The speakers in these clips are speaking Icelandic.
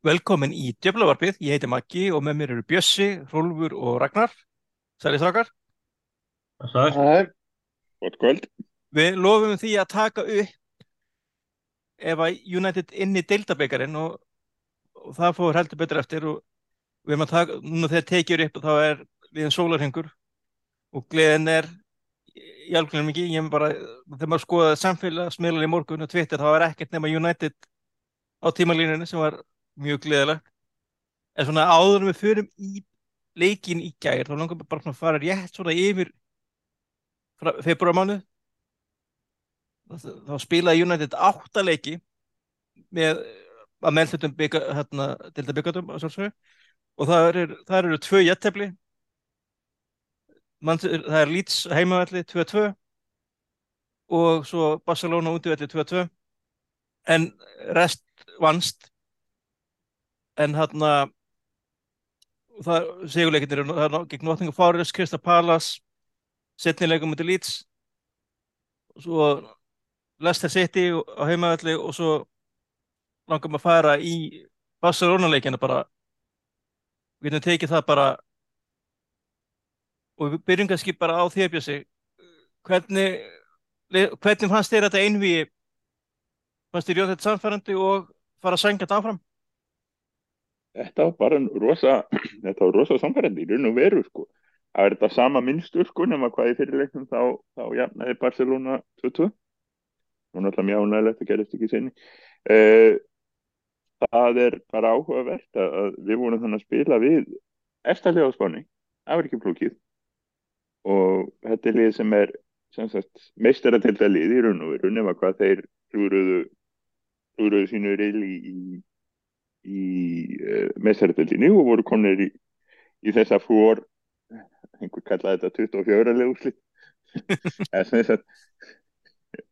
Velkomin í Djöflavarpið, ég heiti Maggi og með mér eru Bjössi, Rólfur og Ragnar. Sæli strákar. Það er gott kvöld. Við lofum því að taka upp ef að United inn í deildabekarin og, og það fóður heldur betur eftir og við erum að taka, núna þegar tekjur upp og þá er við en sólarhengur og gleðin er í algjörnum ekki, ég er bara, þegar maður skoðaði samfélagsmiðlar í morgun og Twitter þá er ekkert nema United á tímalínunni sem var mjög gleðilegt. En svona áður við förum í leikin í gær, þá langar við bara svona að fara rétt svona yfir februarmánuð. Þá spilaði United átta leiki með að meðlutum hérna, delta byggandum og það eru, það eru tvö jættefli. Það er Leeds heimavalli 2-2 og svo Barcelona útvelli 2-2 en rest vannst en hérna það segjuleikinir það er gegn Nottingham Forest, Crystal Palace setnileikum í Leeds og svo Leicester City á heimavalli og svo langum að fara í Barcelona leikina bara. Við getum tekið það bara og við byrjum kannski bara á því að bjössi hvernig hvernig fannst þér þetta einví fannst þér jóð þetta samfærandi og fara að sengja þetta áfram Þetta var bara rosa, þetta var rosa samfærandi í raun og veru sko. Það er þetta sama minnstur sko nema hvað í fyrirleiknum þá, þá jafnaði Barcelona 2-2. Nú náttúrulega mjög ánægilegt að gerast ekki senni. Uh, það er bara áhugavert að við vorum þannig að spila við eftirlega á spáni, það var ekki plúkið og þetta er lið sem er meistara til það lið í raun og veru nema hvað þeir hlúruðu sínu reyli í, í uh, meðsæratöldinni og voru konir í, í þessa fór einhver kallaði þetta 24 legursli þess að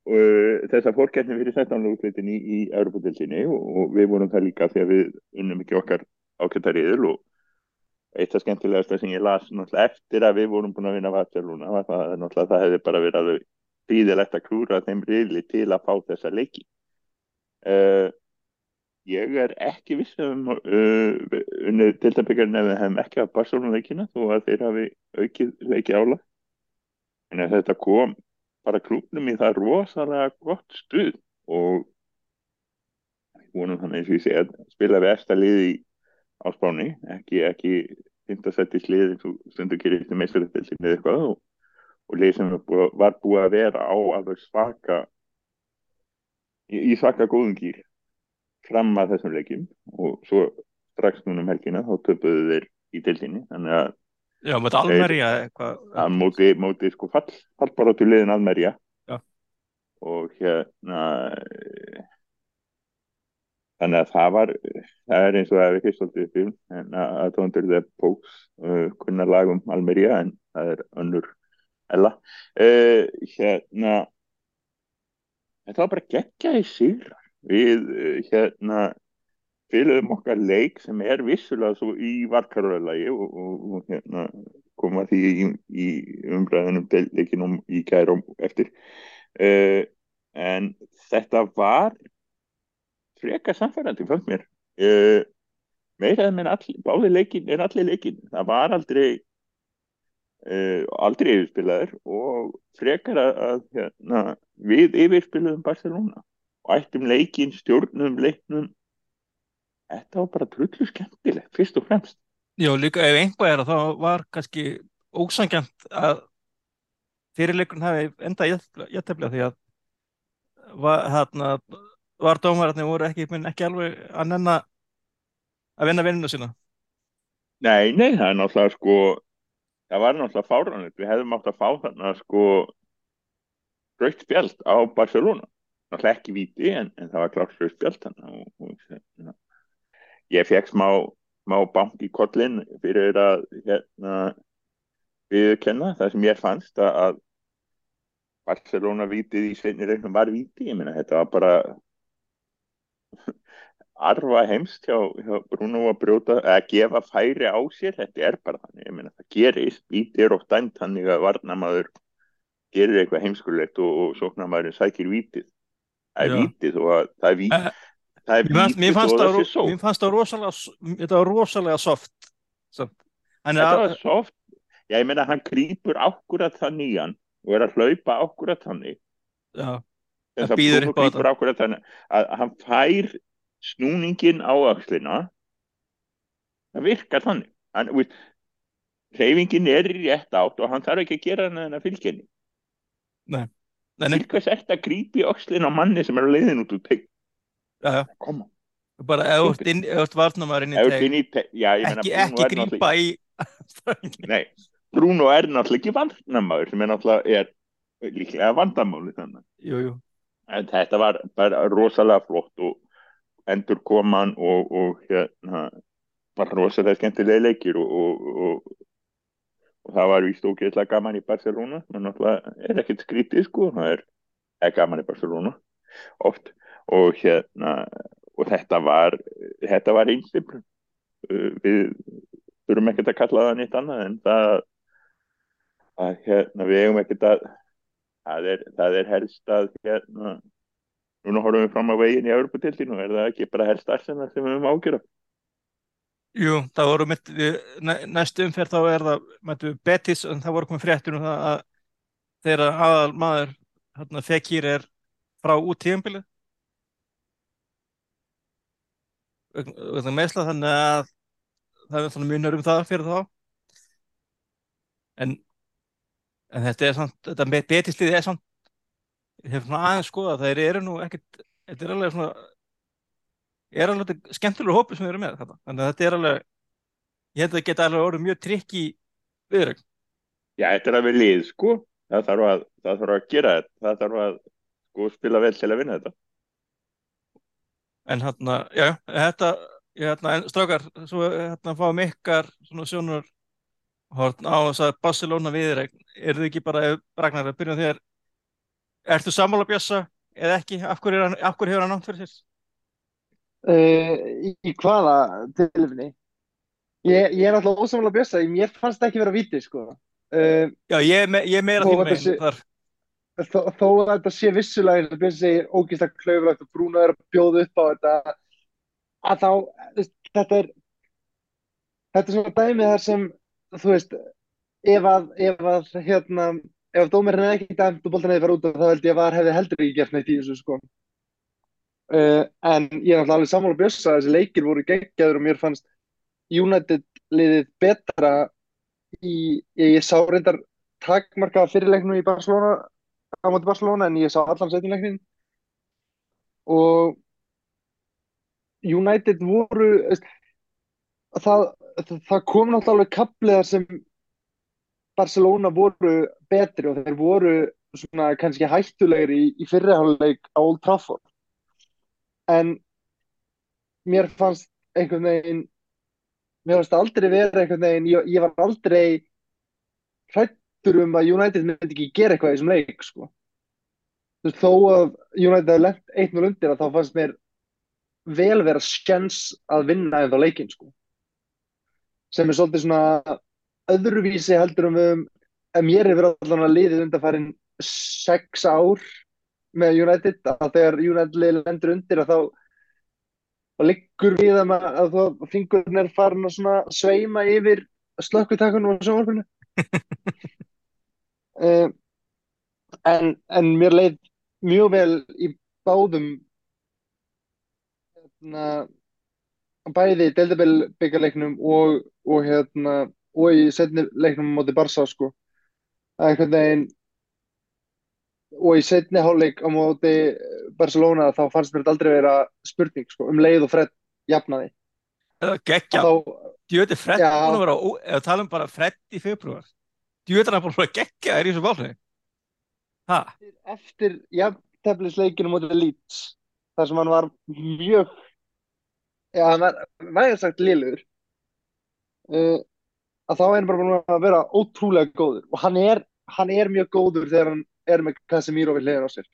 uh, þessa fórkjærni fyrir 17 legurslitin í, í Európa-töldinni og, og við vorum það líka því að við unnum ekki okkar ákjöntariðil og eitt af skemmtilegasta sem ég las eftir að við vorum búin að vinna Barcelona var það að það hefði bara verið alveg fríðilegt að klúra þeim riðli til að fá þessa leiki. Uh, ég er ekki viss um uh, unnið deltabyggarinn ef við hefum ekki að Barcelona leikina þó að þeir hafi aukið leiki ála en þetta kom bara klúknum í það rosalega gott stuð og vonum þannig eins og ég segja að spila eftir liði á spáni ekki, ekki í slið eins og stundu gerir eftir meðsverðardelsin eða eitthvað og, og lið sem var búið að vera á alveg svaka í, í svaka góðum gýr fram að þessum leikjum og svo strax núna um helgina þá töpuðu þeir í deildinni þannig að Já, Almería eitthvað. að móti, móti sko fall, fallbarátu liðin Almería. Já. og hérna þannig að það var það er eins og það er ekki stoltið upp en að tóndur þeir póks uh, kunna lagum Almería en það er önnur ella. Uh, hérna þetta var bara geggja í sigrar við hérna fylgum okkar leik sem er vissulega svo í varkaröðalagi og, og, og hérna koma því í, í umræðinum leikinum í kærum eftir. Uh, en þetta var freka samfærandi fannst mér. Uh, meira en báði leikin en allir leikin það var aldrei uh, aldrei yfirspilaður og frekar að, hérna, við yfirspilaðum Barcelona ættum leikin, stjórnum leiknum. Þetta var bara trullu skemmtilegt, fyrst og fremst. Já, líka ef einhvað er að það var kannski ósangjant að fyrirleikurinn hafi enda jættefnilega því að var, hérna, var dómararnir voru ekki, ekki alveg að nenna að vinna vinninu sína. Nei, nei, það er náttúrulega sko það var náttúrulega fáranlegt við hefðum átt að fá þarna sko raukt spjald á Barcelona náttúrulega ekki viti en, en það var og, og, ég fekk smá, smá bank í kollin fyrir að hérna, viðkenna það sem ég fannst að, Barcelona vitið í sveinirregnum var viti, ég meina þetta var bara arfa heimst hjá, hjá Bruno að brjóta, að gefa færi á sér, þetta er bara þannig, ég meina það gerist, viti er oft dæmt þannig að varnamaður gerir eitthvað heimskulegt og, og sóknamaðurinn sækir vitið það er Já. vitið og að það er Eh, það er bítið fannst, og það, sé sótt mér fannst það rosalega, þetta var rosalega soft. Þetta að, var soft. Já, ég meina hann krýpur ákkurat þannig í hann og er að hlaupa ákkurat þannig. já, Það býður þannig að hann fær snúningin á öxlina. Það virkar þannig. Hann, veist, hreyfingin er í rétt átt og hann þarf ekki að gera hann að nei, nei, Til hvers ert að krýpi öxlina á manni sem er á leiðin út úr já, Koma. bara ef þú ert inn- ef þú ert varnamæður inn í teg, ekki, ekki grípa í. Nei, Bruno er náttúrulega ekki vandamæður sem er náttúrulega er líklega vandamáli þannig. Jú, jú, En þetta var bara rosalega flott og endur koman og, og hérna bara rosalega skemmtilega leikir og, og, og það var víst ógeðslega gaman í Barcelona það náttúrulega er ekkert skrítið sko það er, er gaman í Barcelona oft. Og hérna og þetta var þetta var einstiflun við þurfum ekkert að kalla það neitt annað en það að hérna við eigum ekkert að það er, það er helst að hérna núna horfum við fram á veginn í Evropatildinu og er það ekki bara helst Arsenal sem við höfum ágjöra jú, það voru mitt, næ- næstu umferð þá er það, mættu Betis, en það voru komið fréttur um það að þeirra aðal maður, hérna, Fekir er frá út tíðanbilið. Vegna meðsla, þannig að það er svona munar um það fyrir þá. En, en þetta er samt, þetta Betis-liðið er samt, ég hef svona aðeins skoðað, þeir eru nú ekkert, þetta er alveg svona, er alveg þetta skemmtilegur hópur sem við erum með þetta. Þannig að þetta er alveg, ég held að þetta geta alveg orðið mjög trikk í viðrögn. Já, þetta er við lið sko það þarf að, það þarf að gera þetta það þarf að sko spila vel til að vinna þetta En hérna, já, þetta, hérna, en strákar, svo hérna fáum ykkar svona sjónur horn á þess að Barcelona viðreign, eru þið ekki bara, Ragnar, að byrja þér, ertu sammála Bjössa eða ekki, af hverju, er af hverju hefur hann nátt fyrir sér? Uh, í, hvaða tilefni? Ég, ég er náttúrulega ósamlega bjössa, mér fannst það ekki vera víti, sko. Uh, Já, ég, er me, ég er meira því megin sé- þar. þó, þó að þetta sé vissulega, og bjössa segir, ógeðslega klaufulegt og Bruno er að bjóða upp á þetta, að þá, þetta er, þetta er svona dæmið þar sem, þú veist, ef að, ef að, hérna, ef að dómarinn hefði ekki dæmt og boltan hefði farið út, þá held ég að var hefði heldur ekki gert neitt í þessu, sko. Uh, en ég er náttúrulega alveg sammála bjössa að þessi leikir voru geggjaður og mér fannst United liðið betra í, ég, sá reyndar takmarka fyrirleiknum í Barcelona á móti Barcelona en ég sá allan setjuleiknin og United voru það, það, kom náttúrulega alveg kapliðar sem Barcelona voru betri og þeir voru svona kannski hættulegir í, í fyrriháleik á Old Trafford en mér fannst einhvern veginn mér fannst aldrei verið einhvern veginn ég, ég var aldrei hrættur um að United myndi ekki gera eitthvað í þessum leik sko. Þú veist, þó að United hefði lent 1-0 undir að þá fannst mér vel vera skens að vinna en þá leikinn sko. sem er svolítið svona öðruvísi heldur um um að mér hefur allan að liðið undanfærin 6 ár með United að þegar United lendur undir að þá og liggur við að, að þú fingurinn er farin að svona sveima yfir slökkutakunum á sjónvarpinu. Uh, en, en mér leið mjög vel í báðum hérna, bæði í deildabellbyggarleiknum og, og hérna og í setni leiknum á móti Barca sko. Að einhvern veginn og í setni hálfleik á móti Barcelona þá fannst mér þetta aldrei vera spurning sko, um leið og Fred jafnaði. Er geggja, þá, djöði Fred Já. búin að vera, ef við talum bara Fred í februar, djöði hann búin að vera geggja er í þessu bálni. Ha, eftir jafnteflisleikinu móti Leeds þar sem hann var mjög já, hann var vægast sagt liður uh, að þá er hann bara búin að vera ótrúlega góður. Og hann er, hann er mjög góður þegar hann er með Casemiro við hliðin á sér.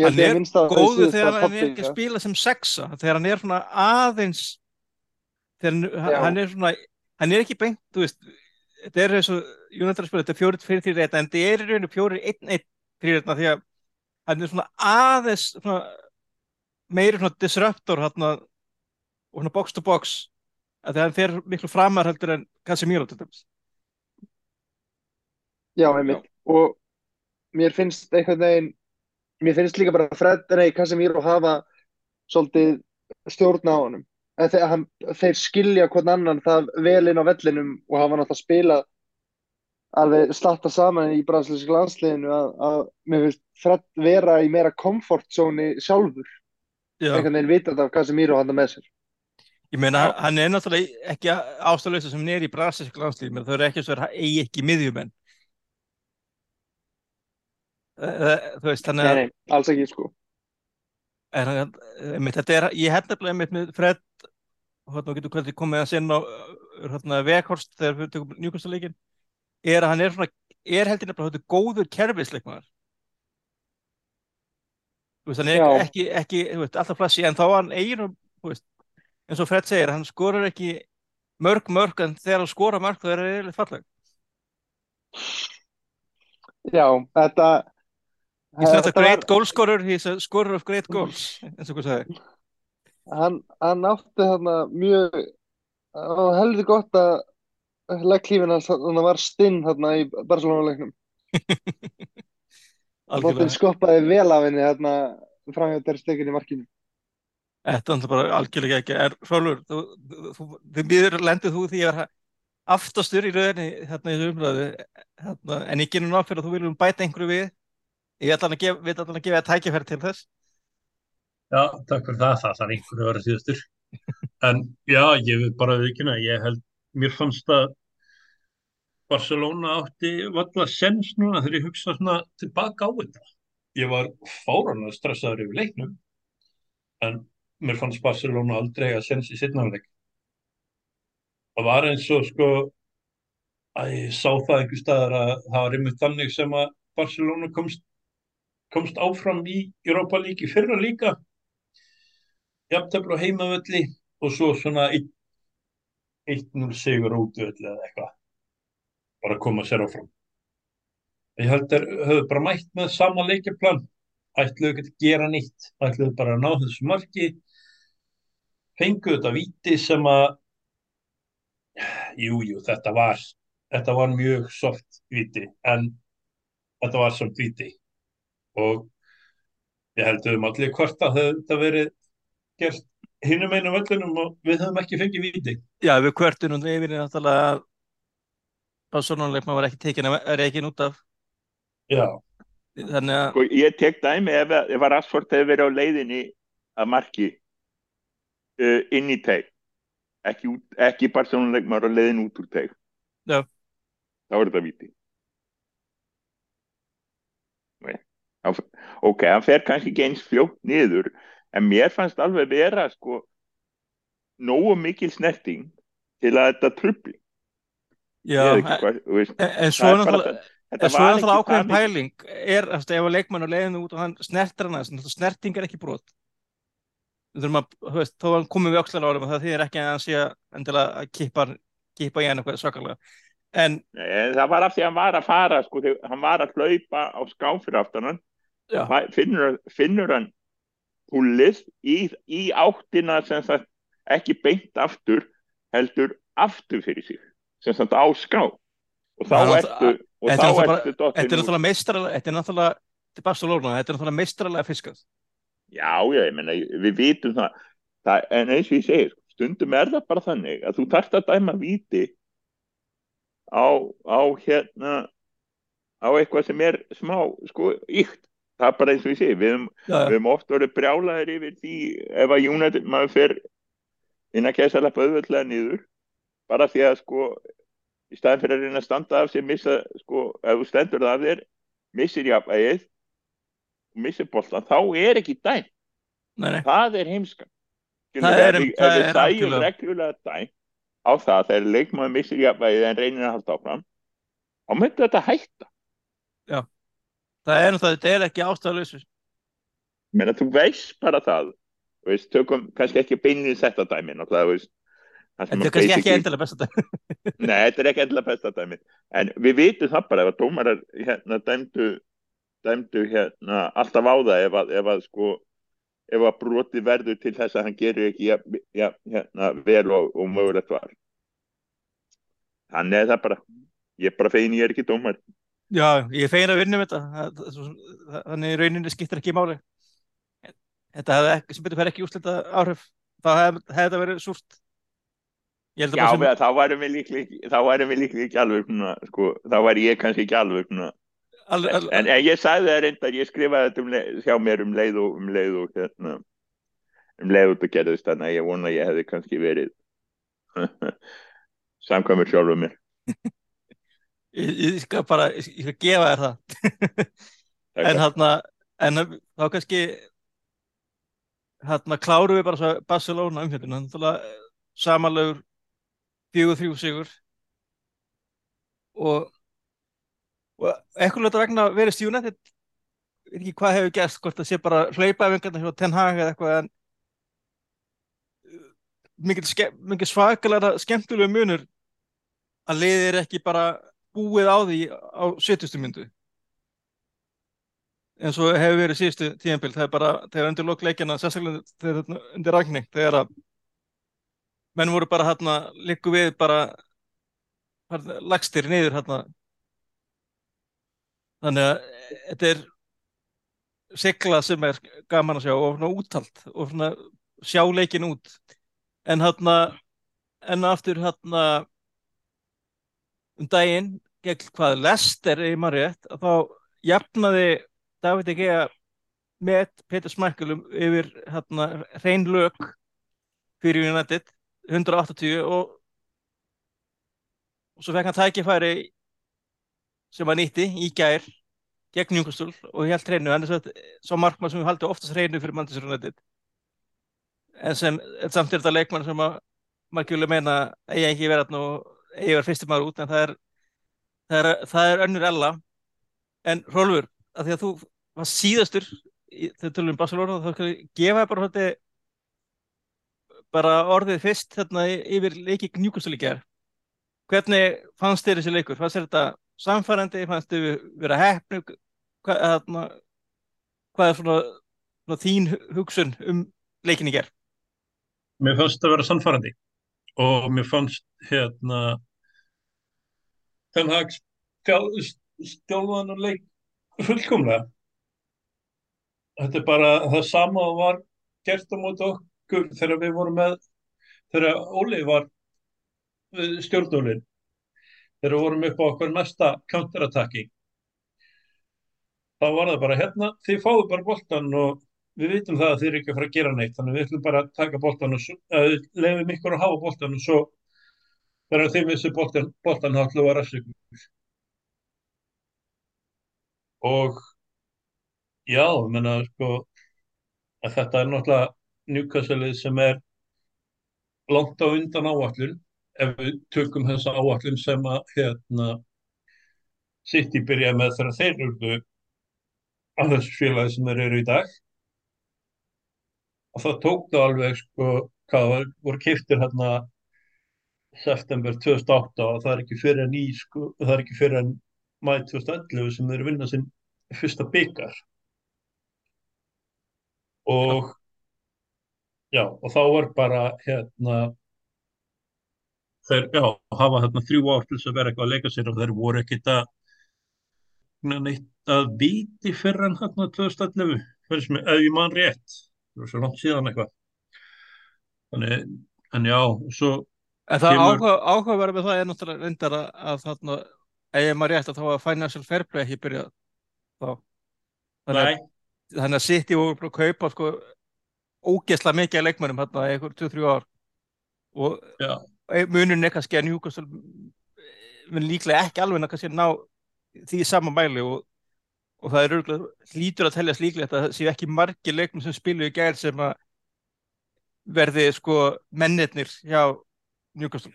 Hann er það síðasta þegar hann er ekki að spila sem sexa, þegar hann er svona aðeins, þegar hann, er svona, hann er ekki beint, þú veist, þetta er eins og Jónatan spila, þetta er fjórir fyrir þrýr en þetta er í rauninu fjórir einn einn þrýr því að hann er svona aðeins svona meiri svona disruptor hérna og svona box to box að því að hann fer miklu framar heldur en Casemiro til dæmis. Já, einmitt. Og mér finnst einhvern veginn, mér finnst líka bara Fred, nei, Casemiro hafa svolítið stjórn á honum. Þeir, hann, þeir skilja hvern annan það vel inn á vellinum og hafa náttúrulega spilað alveg slatta saman í brasilíska landsliðinu að, að mér finnst Fred vera í meira comfort zone sjálfur. Já, Einhvern veginn vitað af Casemiro hann með sér. ég meina hann er náttúrulega ekki ástæðlösa sem er í brasilísk landslíð menn þau eru ekki svo að eigi ekki miðjumenn þú veist, þannig Nei, að nei, alls ekki, sko. er, hann- einmitt, þetta er, ég held nefnilega einmitt með Fred hérna getur hvernig komið að sinna á hérna, veghorst þegar við tökum njúkastaleikin er að hann er svona er heldur nefnilega þetta góður kerfisleikmaður þú veist, hann er Já. ekki, ekki veist, alltaf flassi en þá hann eigin eins og Fred segir, hann skorur ekki mörg mörg en þegar hann skora mörg það er eiginlega falleg Já, þetta... He's not a great goal scorer, he's a scorer of great goals eins og hvað sagði. Hann, hann átti þarna mjög og heldur gott að legglífin hans þarna var stinn þarna í Barcelona-leiknum. Bóttin skoppaði vel af henni þarna framhjóð þeirra stekin í markinu. Þetta er bara algjörlega ekki er Hrólfur, þú, þú, þú, býður lendið þú því að aftastur í rauninni hérna í umræðu en ég genur nátt fyrir að þú viljum bæta einhverju við ég ætla að gefa, ætla að gefa tækifæri til þess Já, takk fyrir það, það þarf einhverju að vera síðastur. En já, ég vil bara viðkynna, ég held, mér fannst að Barcelona átti valla sens núna þegar ég hugsa svona tilbaka á þetta. Ég var fáranlega stressaður yfir leiknum, en mér fannst Barcelona aldrei að sens í sittnáleik. Það var eins og sko, að ég sá það einhver staðar að það var einmitt þannig sem að Barcelona komst, komst áfram í Europa League í fyrra líka. Jafntefla á heimavölli og svo svona 1-0 sigur útvöldi eða eitthvað. Bara að koma sér áfram. Ég held þeir höfðu bara mætt með sama leikjaplan. Ætluðu ekki að gera nýtt ætluðu bara að ná þessu marki. Fenguðu þetta víti sem að jújú, jú, þetta var þetta var mjög soft víti en þetta var soft víti og ég held við um allir hvort að þetta verið gert hinum einu völlunum og við höfum ekki fengið víti. Já, við kvörtunum yfir náttúrulega að Barcelona-leikma var ekki tekin að reikin út af. Já, þannig að Sko, ég tek dæmi ef, að- ef að Rashford hefur verið á leiðinni að marki uh, inn í teig. Ekki, út, ekki Barcelona-leikmar á leiðin út úr teig. Já. þá er þetta viti Nei. Þá- ok, hann fer kannski ekki eins fljótt niður en mér fannst alveg vera sko nógu mikil snerting til að þetta trubli já, en, en svo það bara náttúrulega það- þetta En svo var ekki náttúrulega ákveðin pæling. Er, eftir, ef að leikmann og leiðinu út og hann snertir hana, þess- snerting er ekki brot. Að, veist, hann komið við árum og það þýðir ekki að hann sé að endilega að kippa, kippa í hann eitthvað svakalega. En, en það var af því að hann var að fara sko, hann var að hlaupa á skám Fæ- finnur, finnur hann húlið í, í áttina sem sagt ekki beint aftur heldur aftur fyrir sig sem sagt á ská. Og þá Það er ertu þetta er náttúrulega meistralega þetta er náttúrulega til Barcelona, þetta er náttúrulega meistralega fiskað. Já, já, ég menna, við vitum það, það en eins og ég segir, stundum er það bara þannig að þú þarft að dæma víti á, á hérna á eitthvað sem er smá sko ykt, það er bara eins og ég segi við höfum já, oft verið brjálæðir yfir því ef að United maður fer inn að kæsa lappa auðvöldlega niður bara því að sko í staðin fyrir að reyna að standa af sér missa sko, ef þú stendur það af þér missir jafnvægið og missir boltan, þá er ekki dæm nei, nei, það er heimskan. Skilur, Það er- ef við algjörlega. reglulega dæm á það þegar leikmaður missir jafnvægið en reynir að halda áfram þá myndi þetta hætta það er náttúrulega, þetta er ekki ástæðalösu Meina, þú veist bara það. Veist, tökum kannski ekki beinni þetta dæmi náttúrulega, það þetta er að kannski ekki endilega besta þetta Nei, þetta er ekki endilega besta dæmi en við vitum það bara ef að dómarar hérna dæmdu dæmdu hérna alltaf á það ef að, ef að sko ef að broti verður til þess að hann gerir ekki ja, ja, hérna, vel og, og mögulegt var. Þannig er það bara. Ég er bara fegin ég er ekki dómar Já, ég er fegin að vinna um þetta. Það- það- þannig rauninni skiptir ekki máli. Þetta hefði ekki, sem betur fer ekki úrslita áhrif. Þá hefði hefði þetta verið súrt. Já, sem, þá værum við líklega ekki- alveg sko, þá væri ég kannski ekki alveg al, al, en, en ég sagði það reyndar, ég skrifaði þetta um leið, hjá mér um leið og um leið og hérna, um leið út og gerðist þannig að ég vona að ég hefði kannski verið samkvæmur sjálfur mér ég, ég skal bara ég skal gefa þér það. En hann en þá kannski hann kláru við bara svo Barcelona umfjöldinu þannig samanlegur fjögur þrjú sigur. Og og eitthvað lögða vegna verið stjúna þetta veit ekki hvað hefur gerst hvort það sé bara hlaupaðingarna hjá Ten Hag eða eitthvað en uh, mikið, svakalega skemmtulega munur að liðið er ekki bara búið á því á 70. myndu eins og hefur verið síðustu tíðanbild það er bara, þegar undir lokleikjana sérstaklega þegar undir ragning þegar að menn voru bara hérna líku við bara lagstir niður hérna þannig að þetta er sigla sem er gaman að sjá og svona úttalt og svona sjá leikin út en hérna en aftur hérna um daginn gegn hvað Lester er maður rétt að þá jafnaði David Egea með Petur Smækkelum yfir hérna hrein lög fyrir United 180 og og svo fekk hann tækifæri sem hann nýtti í gær gegn Newcastle og helt hreinu. Hann er svo, svo markmann sem við haldum oftast hreinu fyrir Manchester United. En sem en samt er þetta leikmann sem að vilja meina eigi ekki verið þarna og eigi verið fyrstum maður út en það er það er, það er önnur ella en Rólfur, að því að þú var síðastur þegar tölum um Barcelona þá skal ég gefa bara þetta bara orðið fyrst þarna yfir leiki gær hvernig fannst þér þessi leikur? fannst þér þetta samfærandi? fannst þér vera heppnu? Hvað, þarna, hvað er svona, svona þín hu- hugsun um leikin í gær? Mér fannst það vera sannfærandi og mér fannst hérna Ten Hag stjálfaðan og leik fullkomlega. Þetta er bara það sama og var gert á móti okkur þegar við vorum með, þegar Óli var við stjórnólinn, þegar við vorum upp á okkur mesta counterattacking. Þá var það bara hérna, þið fáðu bara boltan og við vitum það að þið eru ekki að fara að gera neitt, þannig við ætlum bara að taka boltan og að við leifum ykkur að hafa boltan og svo þegar ætlum við að rassa ykkur. Og já, menna sko að þetta er náttúrulega Newcastle sem er langt á undan áallun ef við tökum þessa áallun sem að hérna City byrja með þegar þeir eru á þessu félagi sem þeir eru í dag og það tók það alveg sko hvað var, voru kiptir hérna september 2008 og það er ekki fyrir en í sko, það er ekki fyrir en mæ 2011 sem þeir vinna sinn fyrsta byggar og já, og þá var bara hérna þeir, já, hafa hérna þrjú ár til þess að vera eitthvað að leika sér og þeir voru ekkit að neitt að viti fyrir en hérna 2011 fyrir sem ef ég man rétt. Það var svo langt síðan eitthvað. Þannig, en já, og svo En það Kemur- áhuga, áhugaverð með það er náttúrulega reyndar að, að þarna, ef ég maður rétt að þá var Financial Fair Play ekki byrjað þá. Þannig að, þannig að voru búin að kaupa sko ógeðslega mikið af leikmönnum hérna í einhver 2-3 ár. Og já, munurinn er kannski að Newcastle mun líklega ekki alveg að kannski ná því í sama mæli og, og það er örgulega hlýtur að teljast líklegt að það séu ekki margir leikmenn sem spilu í gær sem að verði sko mennirnir hjá Newcastle.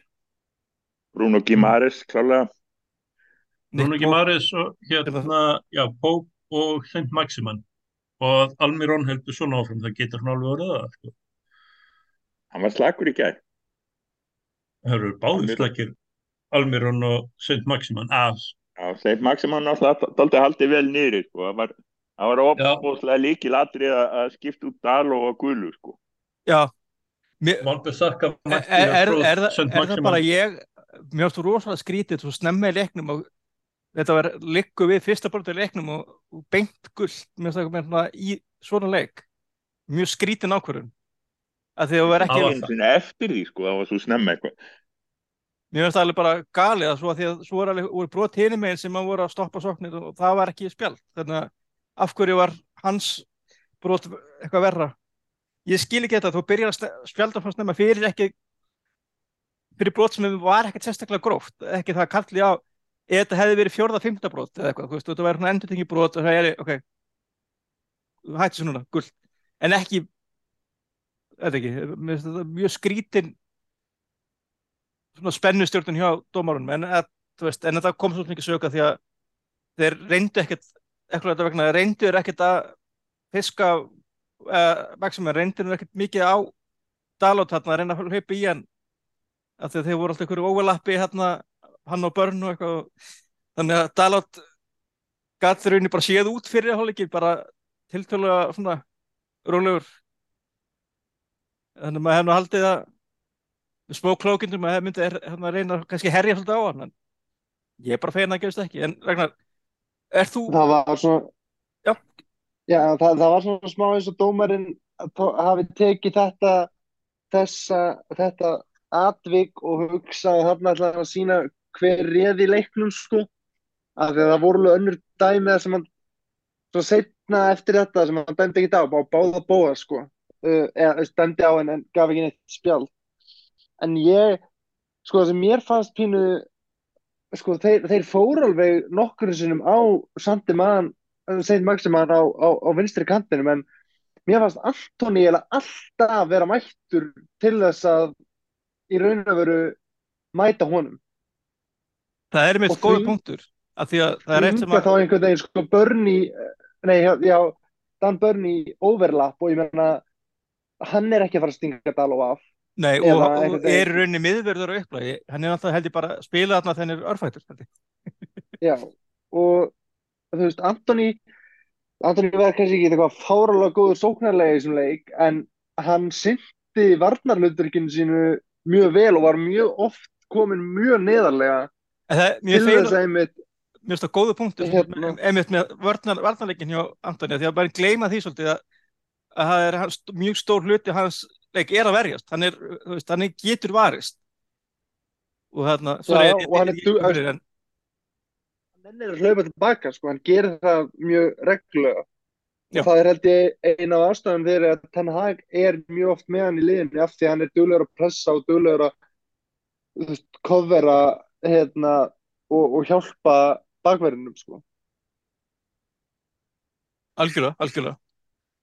Bruno Gimares klálega Bruno Gimares og hérna, já, Pope og Saint Maximan og að Almirón heldur svona áfram, það getur hann alveg orðið það, sko. hann var slagur í gær Það eru báðir Almirón. slagir Almirón og Saint Maximan að, Já, Seif Maximann alltaf daldi haldið vel niður sko. það var, var opbóðslega líkil atrið að að skipta út Dalo og Gulu sko. Já, Valbjörnsakka er, er, er, er, það- er það bara ég mér finnst þú rosalega skrítið svo snemma í leiknum og þetta var likku við fyrsta brotið í leiknum og, og beint gullt mér finnst það með svona í svona leik. Mjög skrítin ákvörðun að því að það var ekki Það var eftir því sko, það var svo snemma eitthvað. Mér finnst það alveg bara galið að svo að því að svo er alveg voru brot hinum meginn sem að voru að stoppa sóknir og það var ekki spjald. Þannig að af hverju var hans brot eitthvað verra ég skil ekki þetta, þú byrjar að spjalda fannst nefna fyrir ekki fyrir brot sem var ekkert sérstaklega gróft ekki það kalli á þetta hefði verið fjórða, fymta brot eða eitthvað, þú veist, þetta væri svona endurtengi brot og það er, ok. Hætti svo núna, gull, en ekki þetta ekki, mjög skrítin svona spennustjórnun hjá dómarunum en, að, þú veist, en þetta kom svo mikið söka því að þeir reyndu ekkert þetta vegna, reyndu er ekkert að fiska uh, Maximum reyndu er ekkert mikið á Dalot þarna að reyna að hlaupa í hann af því að þeir voru alltaf einhverju overlappi hérna, hann og börn og eitthvað þannig að Dalot gat þeir rauninni bara séð út fyrir hálfleiki bara tiltölulega svona rólegur. Þannig að maður hefði nú haldið að með smó klókindum að það myndi er, hérna, reyna að kannski herja svolítið á hann ég er bara fegin að gerist ekki. En Ragnar, er þú það var svona Já. Það, það var svona smá eins og dómarinn hafi tekið þetta þessa, þetta atvik og hugsaði þarna hann að sína hver réði leiknum sko af því að það voru alveg önnur dæmi þar sem hann svo setna eftir þetta sem hann dæmdi ekki á, bara báða bóða sko uh, eða dæmdi á en, en gaf ekki neitt spjald en ég, sko það sem mér fannst pínu sko þeir, þeir fóru alveg nokkur sinnum á Sandi Man Saint Maximan á, á, á vinstri kantinum en mér fannst Antoni alltaf vera mættur til þess að í raun og veru mæta honum. Það er mitt Og því- punktur af því að það er eitt sem Þvinga að þá einhvern veginn sko Börni nei, já, Dan Börni overlap og ég meina hann er ekki að fara að stinga Daló af. Nei, og, og er rauninni miðverður á upplægi. Hann er alltaf held ég bara að spila þarna er örfættur. Já, og þú veist, Antoni Antoni var kannski ekki eitthvað fáralega góður sóknarlega í þessum leik en hann syndi varnarluturkinu sínu mjög vel og var mjög oft komin mjög neðarlega það, til þess að einmitt mér finnst það góðu punktur Hérna. einmitt með varnar, varnarleikin hjá Antoni því að bara gleyma því svolítið að, að það er hans, mjög stór hluti hans leik er að verjast hann, er, veist, hann er getur varist og þarna sorry, Já, og hann er ég- du- er að hlaupa tilbaka sko, hann gerir það mjög reglulega Já. og það er held ég eina af ástæðum fyrir að Ten Hag er mjög oft með hann í liðinu af því að hann er duglegur að pressa og duglegur að covera hérna, og, og hjálpa bakverðinum sko. algjörlega, algjörlega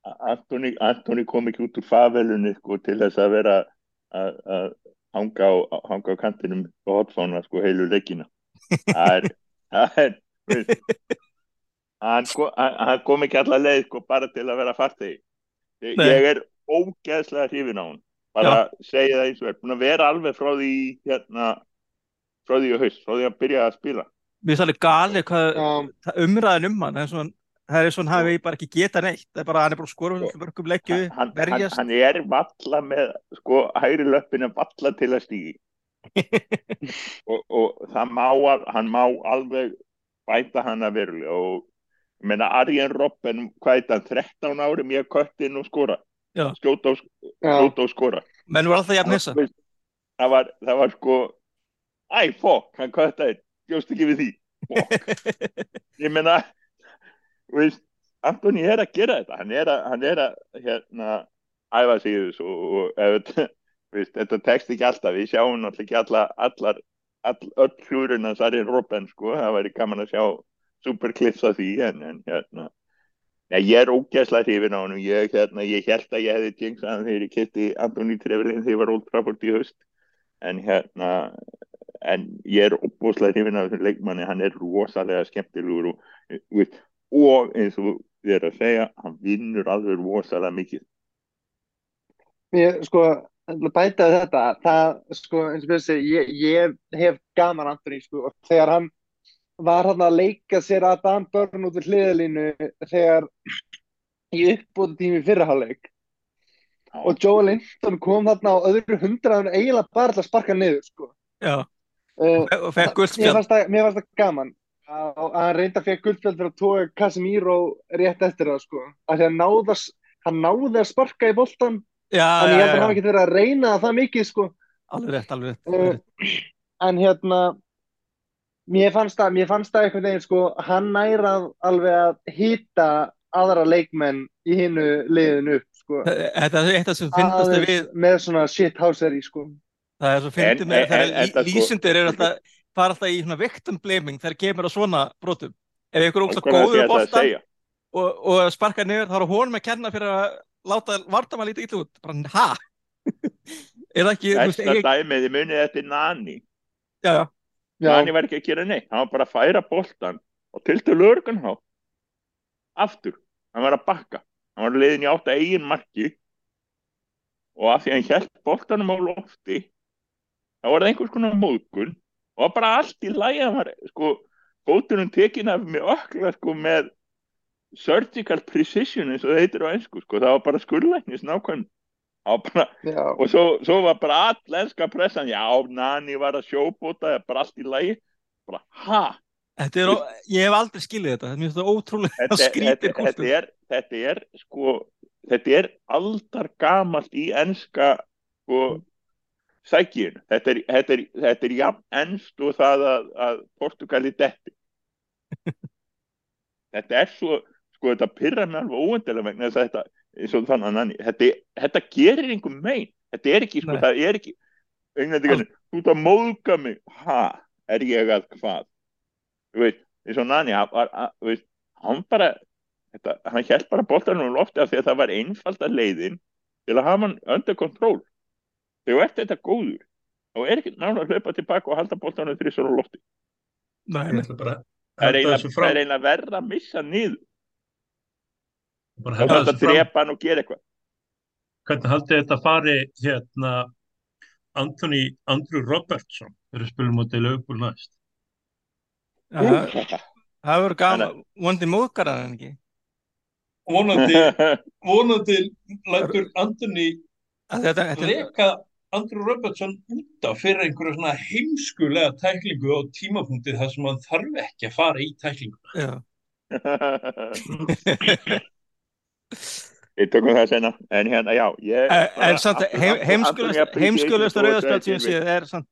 Antoni, Antoni kom ekki út úr favelunni sko, til þess að vera að að hanga á, hanga á kantinum og hotfána sko, heilu leikina það er, er hann, ko- hann, hann kom ekki alla leið sko, bara til að vera farþegi. Ég, ég er ógeðslega hrifin á hann bara segja það eins og er. Búin að vera alveg frá því hérna frá því að haust, frá því að byrja að spila. Mér finnst alveg gali hvað Já, það umræðin um hann hann það er svona hafi bara ekki geta neitt. Það er bara hann er bara að skora mörgum leikju hann, hann, verjast. hann er valla með sko hægri löppin er valla til að stígi og, og það má al- hann má alveg bæta hann að verulega og ég meina Arjen Robben hvað er það 13 ári mjög köttin og skora. Skjóta og, skjóta og skora. Menn voru alltaf jafn Veist, það var, það var sko æ fokk, hann köttaði bjóst ekki við því. Ég meina veist, Antoni er að gera þetta. Hann er að, hann er að hérna, æfa sig og, og ef þetta, veist, þetta tekst ekki alltaf. Við sjáum náttúrulega ekki alla, allar all, öll hlúrin að Sarinn Robben sko, það væri gaman að sjá superklips af því en, en hérna. Ja, ég er ógæslega hrifin á hann ég, hérna, ég held að ég hefði tjengt að þegar ég kætti Antoni Treflin þegar ég var Old Trafford í haust. En hérna en ég er óbúslega hrifin af þessum leikmanni. Hann er rosalega skemmtilegur og, veist, og eins og þið er að segja hann vinnur alveg rosalega mikið. Ég, sko, að bæta þetta, það, sko, eins og þessi, ég, ég hef gaman Antoni, sko, og þegar hann var hann að leika sér að Dan Burn út við hliðalínu þegar í uppbútu tími fyrraháleik og Joe Linton kom þarna á öðru hundraðun eiginlega bara til að sparka niður sko. uh, og fekk það, mér fannst það gaman að að hann reynda að fekk guldspjald fyrir að tóa Casemiro rétt eftir það sko. af því að náða, hann náði að sparka í boltan já, en já, ég held að hann hafi ekki verið að reyna það mikið sko. alveg rétt, alveg rétt, Uh, alveg rétt. en hérna mér fannst það, mér fannst það einhvern veginn sko, hann nærað alveg að hýta aðra leikmenn í hinnu liðinu upp sko. þetta er eitt af sem finnast Aðeins við með svona shithousery sko. það er svo En- með þegar sko- lýsendur eru alltaf fara alltaf í svona victim blaming þegar kemur á svona brotum ef ykkur er ógst góður að boltan segja. og, og sparka niður þá er honum að kenna fyrir að láta vartamann lítið illa út bara, ha? er það ekki, Besta ég, dæmið, þið munið þetta er Nani. já, já, Nani var ekki að gera neitt. Hann var bara að færa boltan og til til lögurkan há. Aftur. Hann var að bakka. Hann var leiðin í átta eigin marki og af því að hann held boltanum á lofti þá var það einhvers konar móðgun og bara allt í lægi hann var sko fótunum tekin af með ökla sko með surgical precision eins og það heitir á einsku sko. Það var bara skurlæknis nákvæm bara og svo, svo var bara all enska pressan já, Nani var að er bara allt í lagi. Bara, ha, þetta er, ég hef aldrei skilið þetta mér finnst það ótrúlega þetta, þetta, skrítið þetta, er, þetta er sko þetta er aldar gamalt í enska sko sækjun, þetta er, þetta er, þetta er jafn ennst og það að, að Portugali detti þetta er svo sko þetta pyrra mig alveg óendilega vegna þess að þetta, eins og þannig að nanni þetta, þetta gerir einhver mein. Þetta er ekki, sko, Nei. það er ekki Englendingarnir, þú ert að móðga mig. Ha, er ég að hvað? Þú veit, eins og nanni hann, var- að- þú veist, hann bara þetta, hann held bara boltanum á lofti af því að það var einfalda leiðin til að hafa hann under control. Þegar ert þetta góður þá er ekki náttúrulega að hlaupa tilbaka og halda boltanum þrissar á lofti. Nei, er það er eiginlega verða að missa niður að frá. drepa hann og gera eitthvað Hvernig haldið þetta fari hérna Anthony Andrew Robertson við spilum í lögbúl næst? Það- verður gaman vondi móðgaran en ekki Vonandi, vonandi lætur Anthony þetta, þetta, leka Andrew Robertson út af fyrir einhverju svona heimskulega tæklingu á tímapunktið þar sem hann þarf ekki að fara í tæklingu. já. Við tökum það sena, en hérna, já, ég... En samt heimskulegast rauðarspjald sem séð er samt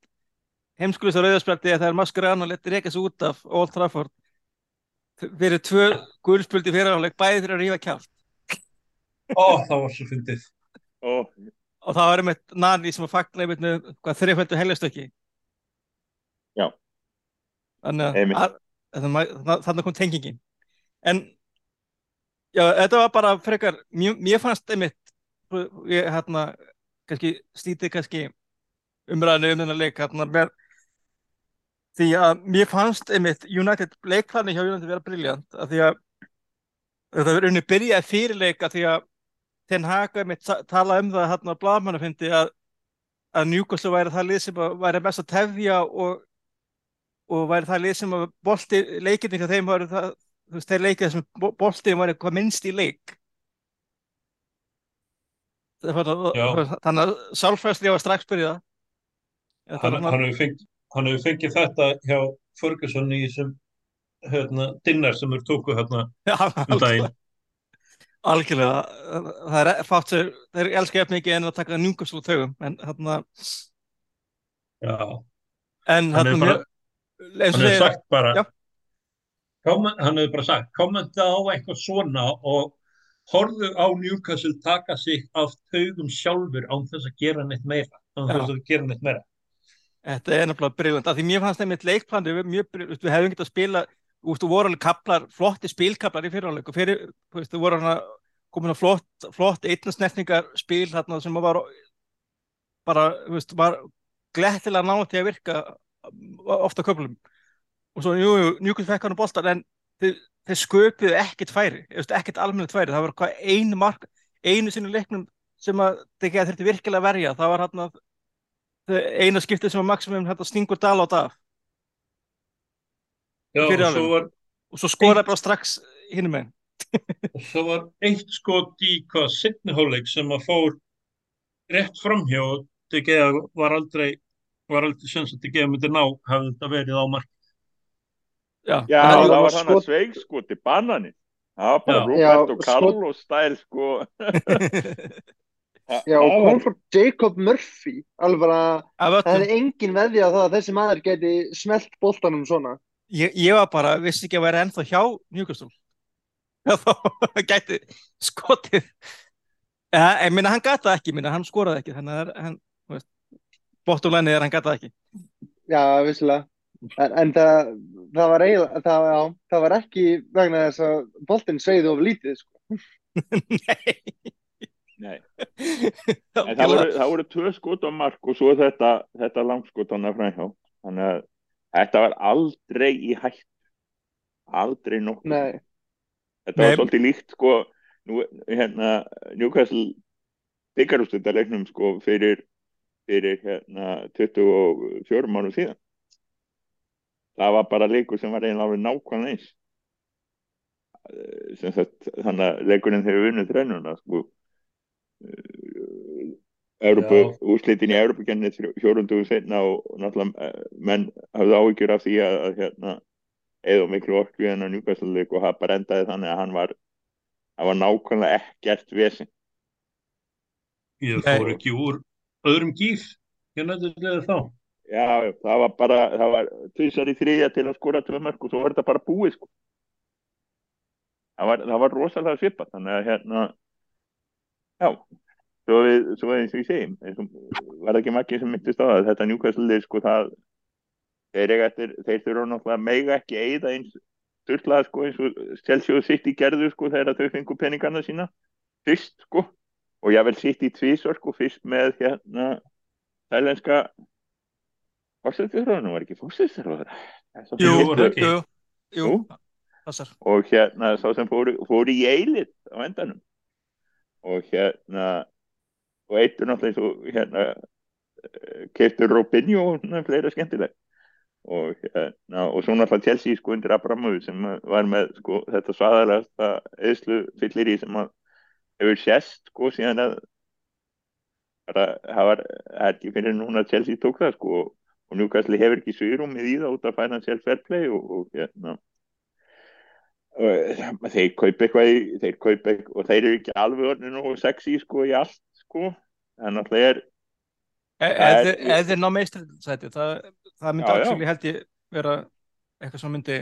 heimskulegast rauðarspjaldi er þegar Mascherano leti reyka sig út af Old Trafford fyrir tvö gulspjöldi fyrir áleik bæði fyrir að rífa kjátt Ó, það var svo fyndið. Og, og það var einmitt Nani sem að fagna einmitt með hvað þreifældu heilastöki Já. þannig að- þannig kom tengingin en já, þetta var bara frekar mér, mér fannst einmitt ég hérna kannski stítið kannski umræðinu um þennan leik hérna með því að mér fannst einmitt United leikplani hjá United vera briljant að því að þetta verður unni byrjaði fyrirleika því að Ten Hag einmitt tala um það hérna á blaðmannu fyndi að, að Newcastle væri það lið sem væri mest að tefja og, og væri það lið sem að bolti leikinni hjá þeim væri það þú veist, þeir leikið sem bo- boltinn væri hvað minnst í leik. Var þannig að sálfræðsli var strax byrjað. Hann, var hefur fengið, fengið þetta hjá Ferguson í þessum hérna, dinner sem þeir tóku hérna Já, um daginn. algjörlega. Það er fátt sem þeir elska eftir mikið en að taka njúkast úr þaugum en hérna Já, en hérna eins og segir sagt bara, Já. Hann hefur bara sagt, kommenta á eitthvað svona og horfðu á Newcastle taka sig af taugum sjálfur án þess að gera neitt meira, án þess að gera neitt meira. Þetta er nefnilega briljönd, af því mér fannst leikplandi mjög briljönd, við hefum getað að spila þú voru alveg kaplar, flotti spilkaplar í fyrirháleik og fyrir, þú veist, þú voru hana komin að flott, flott einnasnertningar spil þarna sem var bara, þú veist, var glettilega nátt til að virka ofta köflum og svo, jú, jú, njúkvæmt fekk hann á boltan en þeir, þeir sköpuðu ekkert færi ekkert almennilegt færi, það var hvað einu mark, einu sinni leiknum sem að þeir geða þurfti virkilega að verja, það var hann að eina skiptið sem var maksimum þetta stingur dal á dag Já, og svo var, og svo skoraði bara strax hinum meginn. og svo var eitt skot í hvað setni hálfleik sem að fór rétt framhjá og var aldrei var aldrei sens að De Gea myndi ná hafði þetta verið á mark Já, Já, en- það það var hann að sveig sko til banani. Það var bara. Roberto Carlos stæl sko. Það- Já, og það kom frá Jacob Murphy alveg af það hefði engin veðja á það að þessi maður geti smelt boltanum svona Ég, ég var bara, vissi ekki að vera ennþá hjá Newcastle. Þá gæti skotið. Ja, ég minna, hann gata ekki, minna, hann skoraði ekki, þannig að það er- hann, bóttulænið er hann gata ekki. Já, vissilega en, en það, það var eiginlega það, já, það var ekki vegna þess að boltinn segði of lítið sko. Nei. Nei, en það voru, það voru tvö skot á mark og svo þetta, þetta langskot hann að fræðhjá. Þannig að þetta var aldrei í hætt. Aldrei nokkuð. Nei, Þetta var Nei. svolítið líkt sko, nú, hérna, Newcastle byggarústendalegnum sko fyrir, fyrir hérna 24 mánu síðan. Það var bara leikur sem var eiginlega alveg nákvæmlega eins. Eh, Sem sagt, þannig að leikurinn hefur vunnið trænuna sko. Já. úrslitin í Európukenni fjórundugum setna og, og náttúrulega eh, menn hafði áhyggjur af því að, að hérna, eða miklu orku í hennar Newcastle leik og það bara endaði þannig að hann var það var nákvæmlega ekkert vesen ég fór ekki úr öðrum gír ég nætti þetta þá já, það var bara það var tvisar í þriðja til að skora tvö mörg og svo var þetta bara búið sko. það, var, það var rosalega svipað þannig að hérna já, svo við, svo eins og ég og, var ekki makki sem myndist á það þetta lið sko það þeir, þurfa náttúrulega mega ekki eigða eins styrlað sko eins og Chelsea og City gerðu sko þegar þau fengu peningana sína fyrst sko og ég vel sitt í tvísvar sko fyrst með hérna þælenska fórstæðsfjörðunum var ekki fórstæðsfjörður Jú, var ekki? jú, jú, og hérna sá sem fóru, fóru í eilið á endanum. Og hérna og eittur náttúrulega og hérna keiftur Robinho og svona fleira skemmtileg. Og hérna og svo náttúrulega Chelsea sko undir Abramovic sem var með sko þetta svaðalegasta eðslu fyllir í sem að hefur sést sko síðan að það var ekki fyrir núna að Chelsea tók það sko og, og Newcastle hefur ekki svýrumið í það út af financial fair play og, og hérna. Og þeir kaupa eitthvað í, þeir kaupa eitthvað og þeir eru ekki alveg orðinu og sexy sko í allt sko. En alltaf er E- Ef er- þeir- ef þeir ná meistrætti, það, það myndi actually held ég vera eitthvað sem myndi,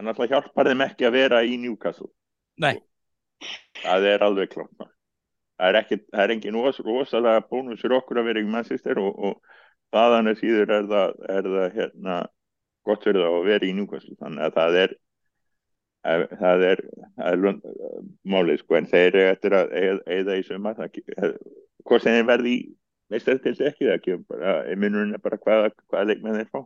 en alltaf hjálpar þeim ekki að vera í Newcastle. Nei, það er alveg klart það er, ekki, það er engin ros, rosalega bónus fyrir okkur að vera í Manchester og, og þaðan er síður er það, er það hérna, gott fyrir það að vera í Newcastle þannig að það er eh, það er, er málið sko en þeir eru eftir að eða í sumar eh, hvort þeir verði í meistar til ekki það kemur bara, munurinn er bara hvaða, hvaða leikmenn þeir fá.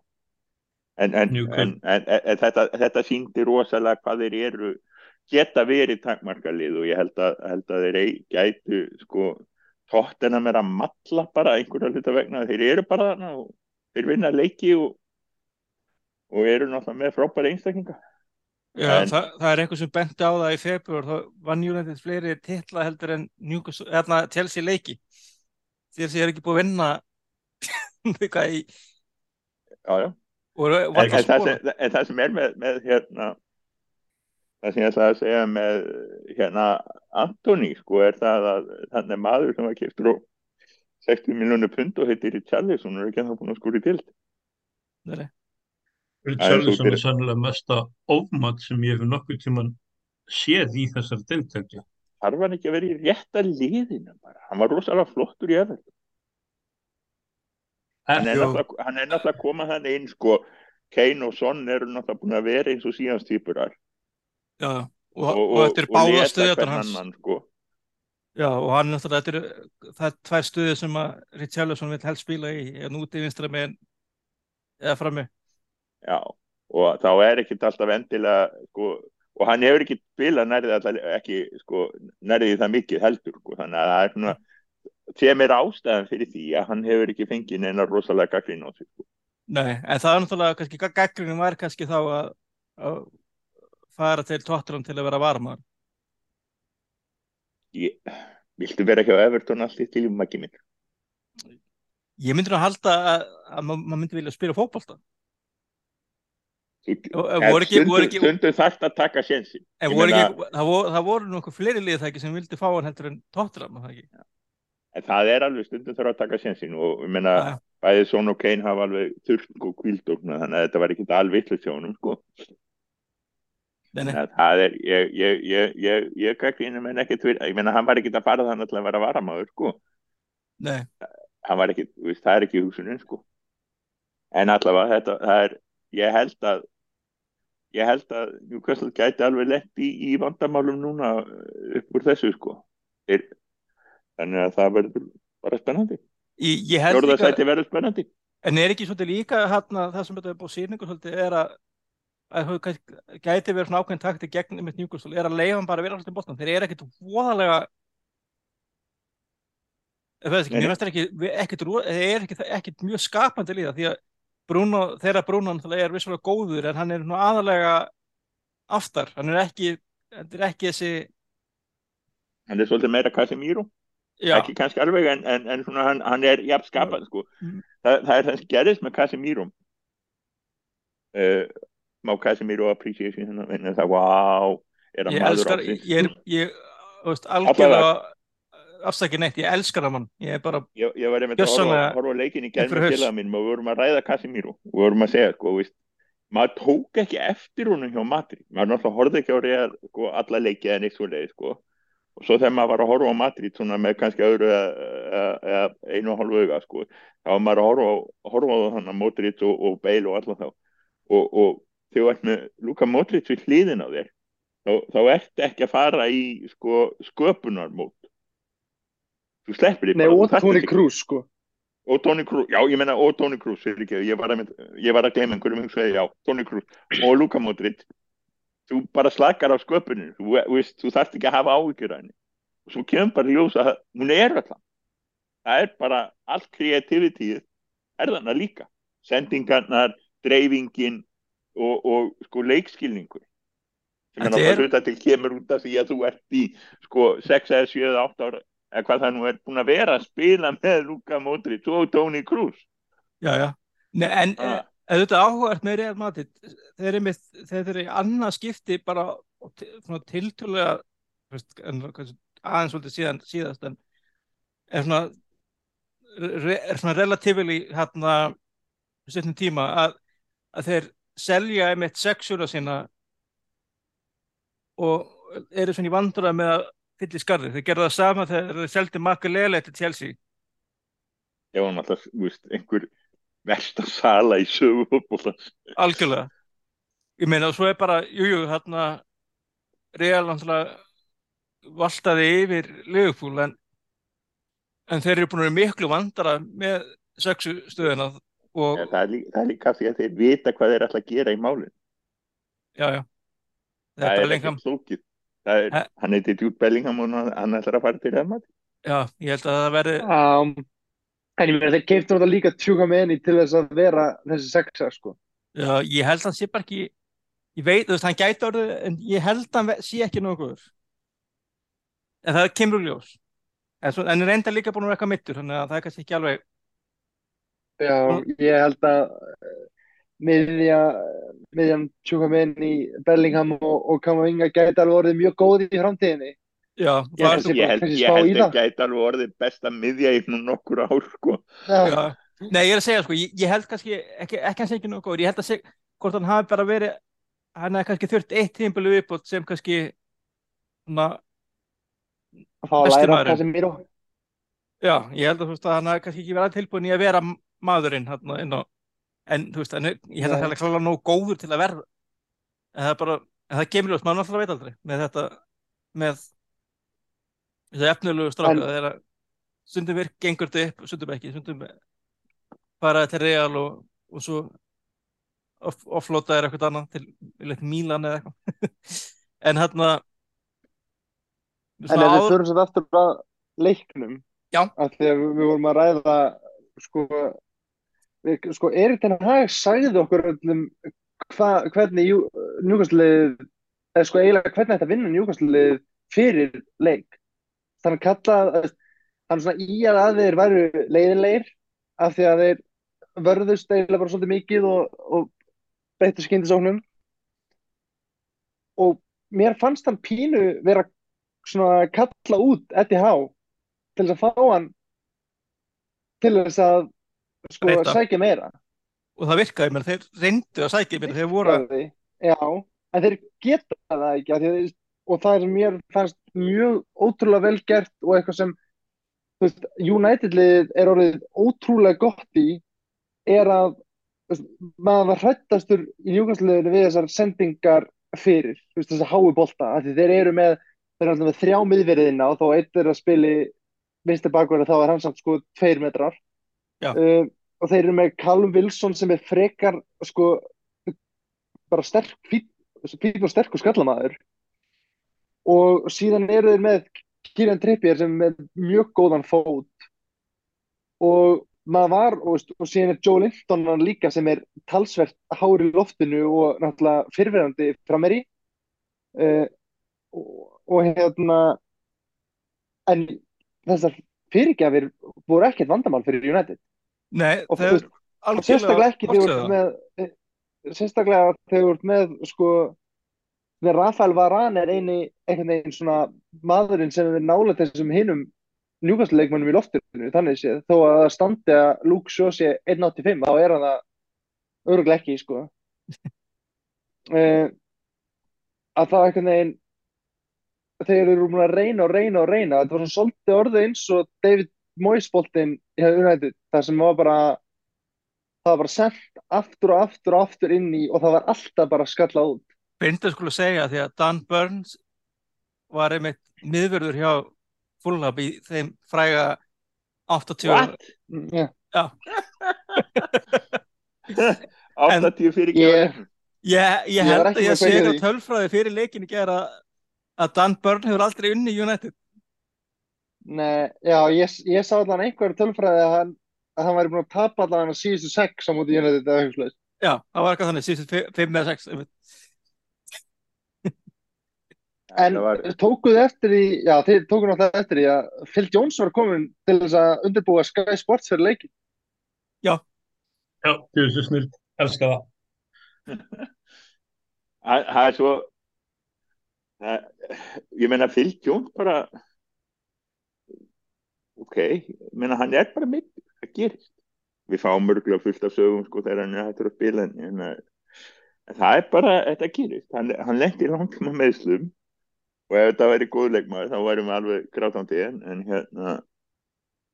En, en, en, en, þetta, þetta síndi rosalega hvað þeir eru geta verið takmarkalið og ég held að, held að þeir ei- gætu sko tóttina með að matla bara einhverja hluta vegna þeir eru bara þarna og þeir vinna leiki og, og eru náttúrulega með frábæra einstaklinga Já, En- það, það er eitthvað sem benti á það í februar, þá vann United fleiri titla heldur en Newcastle, hérna leiki. Chelsea er ekki búið að vinna eitthvað í, já, já. var sem, en það sem er með, með hérna það sem ég ætla að segja með hérna Antoni sko er það að þannig maður sem var kiptur á 60 miljónu pund og heitir Richarlison og er ekki ennþá búin að skúri til Nei, nei. Richarlison er sannlega mesta ofmat sem ég hef nokkuð tíman séð í þessar deltækja. þarf hann ekki að vera í rétta liðinu bara, hann var rosalega flottur í Everton. Hann er, náttúrulega, hann er náttúrulega að koma þannig inn sko, Kane og Son eru náttúrulega búin að vera eins og síðans týpurar Já, og, og, þetta er báða hvern hans. annan, sko. Já, og hann þetta er, það er tvær stöðir sem að Richarlison vil helst spila í, en úti vinstra með eða frammi. Já, og þá er ekkit alltaf endilega sko, og hann hefur ekki spilað nærðið alltaf ekki sko, nærðið það mikið heldur sko, þannig að það er svona sem er ástæðan fyrir því að hann hefur ekki fengið neina rosalega gaggrín á sig sko. Nei, en það er náttúrulega kannski gaggrinin var kannski þá að, að fara til Tottenham til að vera varmar Ég, viltu vera hjá Everton allt í til maggi minn? Ég myndi nú að halda að, að ma- maður myndi vilja voru ekki- stundum þarft að taka ekki, það voru, nokkuð fleiri lið það ekki sem vildi fá hann heldur en Tottenham, það ekki? En það er alveg stundum þarf að taka sjensin og ég meina Já, já. bæði Son og Kane hafa alveg þurft og kvíld og svona, þannig að þetta var ekki alveg vitlega sjónum sko. Nei, nei, Þannig að það er, ég, ég, ég, ég, ég gagnrýni menn ekkert ég meina hann var ekkert að fara þannig að vera varamáður sko. nei, Hann var ekkert, þú veist, það er ekki hugsunum sko. En allavega þetta, það er, ég held að ég held að Newcastle gæti alveg lett í, í vandamálum núna uh, upp úr þessu sko. Þeir, þannig að það verður bara spennandi. ég, held Fjórða líka, en er ekki svolítið líka hérna, það sem þetta er búið sýningu svolítið er að að gæti- gæti verið svona ákveðin takti gegn mitt njúkustól, er að leifa hann bara að vera alltaf í bóttan, þeir eru ekkit voðalega það er ekki, mér veist ekki þeir eru ekkit, ekkit mjög skapandi líða því að Bruno, þeirra Bruno er vissulega góður en hann er aðalega aftar, hann er ekki þetta er ekki þessi Hann er svolítið meira Casemiro. já, ekki kannski alveg en, en, en svona hann, hann er jafn skapað sko. Mm. Þa, það er það sem gerist með Casemiro uh, má Casemiro appreciation hérna en það, wow er ég elskar ég er, ég, þú veist, algjörlega afsakið neitt, ég elskar það mann. Ég er bara, ég, ég var einmitt að horfa, horfa leikin í gerð einhver með haus. félaga mínum og við vorum að ræða Casemiro og við vorum að segja sko, veist, maður tók ekki eftir honum hjá Madrid. Maður náttúrulega horfði ekki á Real sko, alla leikið en eitt svo leið sko. og svo þegar maður var að horfa á Madrid svona, með kannski öðru eða, einu og hálfu auga sko, þá var maður að horfa á, horfa á þannig Modric og, og Bale og alla þá. Og, og þú ert með Luka Modric við hliðin á þér þá, þá ertu ekki að fara í sko, sköpunarmót. Þú sleppir því Nei, bara, og ekki- Kroos, sko. og Toni Kroos, já ég meina og Toni Kroos ég, var að, ég var að gleyma einhverjum hugsaði, já, Toni Kroos og Luka Modric. Þú bara slakar á sköpuninu þú, veist, þú þarft ekki að hafa áhyggjur af henni. Og svo kemur bara ljós að hún er alltaf það. Er bara allt kreativitíð er þannig líka. Sendingarnar, dreifingin og, og sko leikskilningur sem er er- náttúrulega hluta til kemur út af því að þú ert í sko 6 eða 7 eða 8 ára eða hvað það nú er búin að vera að spila með Luka Modric og Toni Kroos já, já Nei, en Ah. ah. þetta er áhugavert með Real Madrid þeir eru í annað skipti bara og til- svona tiltölulega þú veist, en, kannski aðeins svolítið síðan síðast en er svona er svona relatively hérna stundum tíma að, að þeir selja einmitt sexuna sína og eru svona í vandræða með að fylla í skarri. Þeir gerðu það sama þegar þeir seldi Marka Lele til Chelsea. ef hann alltaf, þú veist, einhver versta sala í sögu fótbollans Algjörlega. Ég meina, og svo er bara, jú, jú, hérna Real náttúrulega valtaði yfir Liverpool en, en þeir eru búin að vera miklu vandara með sexu stöðuna og, það, er líka, það er líka því að þeir vita hvað þeir ætla að gera í málinn já, já. það Þetta er er ekki Það er, Ha- hann heiti Jude Bellingham og hann, ætlar að fara til Real Madrid Já, ég held að það verði, Um, en ég meina, þeir keiptu náttúrulega líka tjúka með henni til þess að vera þessi sexa, sko. já, ég held að hann sé bara ekki, ég veit, þú veist, hann gæti orðið, en ég held að hann sé ekki nokkuð. En það kemur úr ljós. En, svo, en er enda líka búin að vera eitthvað mittur, þannig að það er kannski ekki alveg, Já, ég held að eh, miðja, miðjan tjúka með henni Bellingham og, og Kamavinga gæti alveg orðið mjög góð í framtíðinni. já, Ég það held svo, ég- Ég held, kannski ég spá held í að það. gæti alveg orðið besta miðja í nokkur ár sko. Já, já. Nei, ég er að segja, sko, ég, ég held kannski, ekki, sé ekki nokkuð góður, ég held að segja, hvort hann hafi bara verið, hann hefði kannski þurft eitt tímabili viðbót sem kannski, svona, að fá að Besti læra maðurinn. Casemiro. Já, ég held að þú veist að hann hafi kannski ekki verið tilbúin í að vera maðurinn hann inn á, en þú veist, en ég held að það er klálega nóg góður til að verða, en það er bara, en það kemur ljós, maður náttúrulega veit aldrei með þetta, með þessi efnulegu stráka, En- það er að stundum virk gengur þetta upp, stundum ekki, stundum fara til Real og, og svo off, offlota er eitthvað annað til Mílan eða eitthvað, en hann að En við förum svo aftur að leiknum, Já. að því að við vorum að ræða sko sko, Erik Ten Hag sagði okkur öllum hva, hvernig njúkastlið eða sko eiginlega hvernig þetta vinna njúkastlið fyrir leik. Þannig kallað hann svona í að að þeir væru leiðinleir af því að þeir vörðust eiginlega bara svolítið mikið og, og breyttu skyndisóknum. Og mér fannst hann pínu vera svona kalla út ETH til þess að fá hann til þess að sko Breyta. sækja meira og það virkaði, menn þeir reyndu að sækja menn þeir voru að, já, en þeir geta það ekki að, og það er mér fannst mjög ótrúlega vel gert og eitthvað sem veist, United-lið er orðið ótrúlega gott í er að veist, maður var hrættastur í njúkastliðinu við þessar sendingar fyrir, veist, þessar hái því þeir eru með, þeir eru með þrjá miðverðina og þá eitt er að spili vinstri bakverði þá er hann samt sko tveir metrar. Uh, og þeir eru með Callum Wilson sem er frekar sko bara sterk, fít, fít og sterkur skallamæður og síðan eru þeir með Kieran Trippier sem er mjög góðan fót. Og maður var og, og síðan er Joe Linton líka sem er talsvert hári loftinu og náttúrulega fyrfirandi frammeiri uh, og, og hérna en þessar fyrirgjafir voru ekkert vandamál fyrir United nei, Og þeir og sérstaklega ekki þegar þú ert ástæða. með eh, sérstaklega þegar þú ert með sko þegar Rafael Varane er eini einhvern veginn svona maðurinn sem er nálega þessum hinum njúkastleikmönnum í loftinu þannig séð, þó að það standi að Luke Shaw sé 1.85 þá er hann það öruglega ekki sko uh, að það einhvern veginn þegar þeir eru múin að reyna og reyna og reyna þetta var svona svolítið orðið eins og David Moyes boltinn í United þar sem var bara það var bara sendt aftur og aftur og aftur inn í og það var alltaf bara skallað út. Beindu skulle segja því að Dan Burns var einmitt miðverður hjá Fulham í þeim fræga 80 What? Mm, yeah. Já, 80 fyrir Ég- ég, ég held að ég sé á tölfræði fyrir leikin í gera að Dan Burn hefur aldrei unni United Nei, já, ég, ég sá allan einhverju tölfræði að hann, að hann væri búin að tapa allan hann síðustu sex á móti United eða eitthvað svoleiðis. Já, það var eitthvað þannig, síðustu 5 eða 6 En var, tókuðu eftir því, já, þið tókuðu náttúrulega eftir því að Phil Jones var komin til þess að undirbúa Sky Sports fyrir leikin. Já, þú veist svo snilt, elska það. það það er svo það, ég meina Phil Jones bara ok, ég meina hann er bara mitt, það gerist. Við fáum mörgulega fullt af sögum sko þegar hann er hættur að spila en, það er bara, þetta gerist. Hann, hann lendi langt með meðslum og ef þetta væri góð leikmaður þá værum við alveg grátandi en, en hérna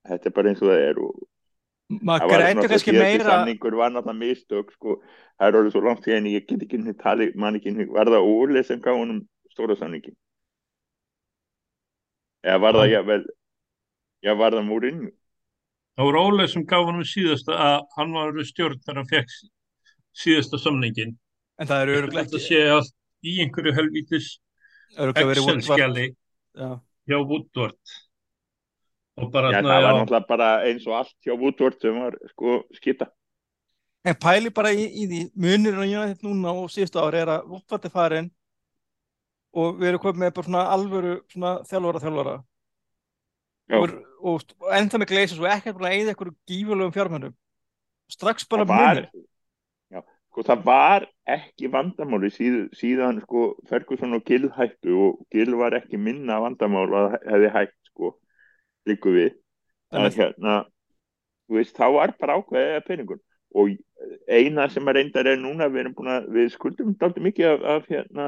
þetta er bara eins og það er og Maður náttúrulega kannski meira samningur var náttúrulega mistök sko, það er orðið svo langt síðan ég get ekki henni tali, man ekki henni, var það Óli sem gaf honum stóra samningi eða var það Já. jável já var það Mourinho Það voru Óli sem gaf honum síðasta að hann var stjórn þegar hann fekk síðasta samningin. en það er öruglega Þetta ekki sé allt í einhverju helvítis Excel-skjali Já. hjá Woodward. Og bara já, svona, það var náttúrulega bara eins og allt hjá Woodward sem var sko skita En pæli bara í, í því munirinn á United núna og síðustu ári er að Woodward er farin og við erum komið með bara svona alvöru svona þjálfara þjálfara Já. Og, og, og ennþá með gleysas og ekkert búin að eyða einhverju gífurlegum fjármönnum strax bara munir já, sko, það var ekki vandamáli síð, síðan sko, Ferguson og Gill hættu og Gill var ekki minna vandamál að hefði hætt sko, líku við. Að hérna veist, þá var bara ákveðið peningun og eina sem að reyndar er núna við að, við skuldum dálítið mikið af, af hérna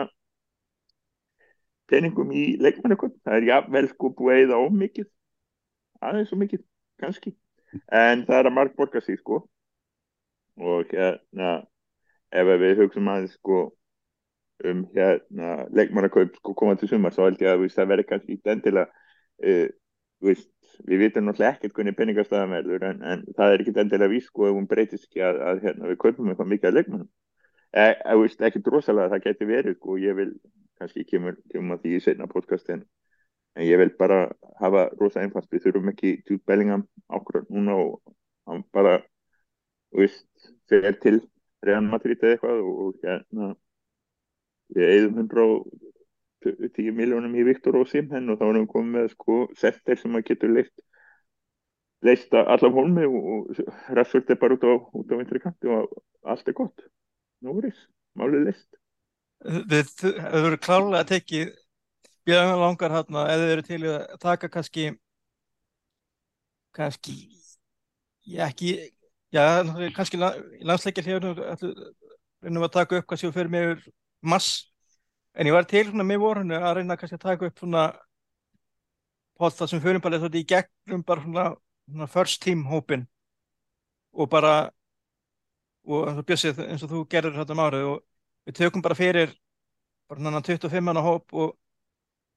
peningum í leikmannaköp það er jafnvel sko búið að eyða of mikið aðeins svo mikið, kannski. En það er að mark borga sig sko. Og hérna ef við hugsaum aðeins sko um hérna leikmannakaup sko koma til sumar þá held ég að það verður kannski ekki endilega uh, veist, við vitum náttúrulega ekkert hvernig peningastæðan verður en, en það er ekki endilega víst sko ef hún breytist ekki að, að hérna, við kaupum eitthvað mikið að leikmannum e, e, veist, ekkert rosalega það geti verið sko ég vil kannski kemur, kemur að því í seinna podcast en, ég vil bara hafa rosa einfalt við þurfum ekki Bellingham ákvörð núna og hann bara og veist, fer til Real Madrid eða eitthvað og, og hérna við eigðum 110 miljónum í Viktor Osimhen og þá erum við komið með sko setter sem að getur leist leist að allan hólmi og, og Rashford er bara út á, á vintri kanti og allt er gott. Nú þess, málið leist Þið þið hefur klárlega tekið bjöðan langar hérna eða þið eru til að taka kannski kannski já ekki já kannski landsleikir hefur reynum að taka upp kannski og fyrir yfir mass en ég var til svona með vorunu að reyna kannski að taka upp svona posta sem fyrir bara þetta í gegnum bara svona, svona first team hópin og bara og Bjössið eins og þú gerður þetta um árið og við tökum bara fyrir bara svona 25 manna hóp og,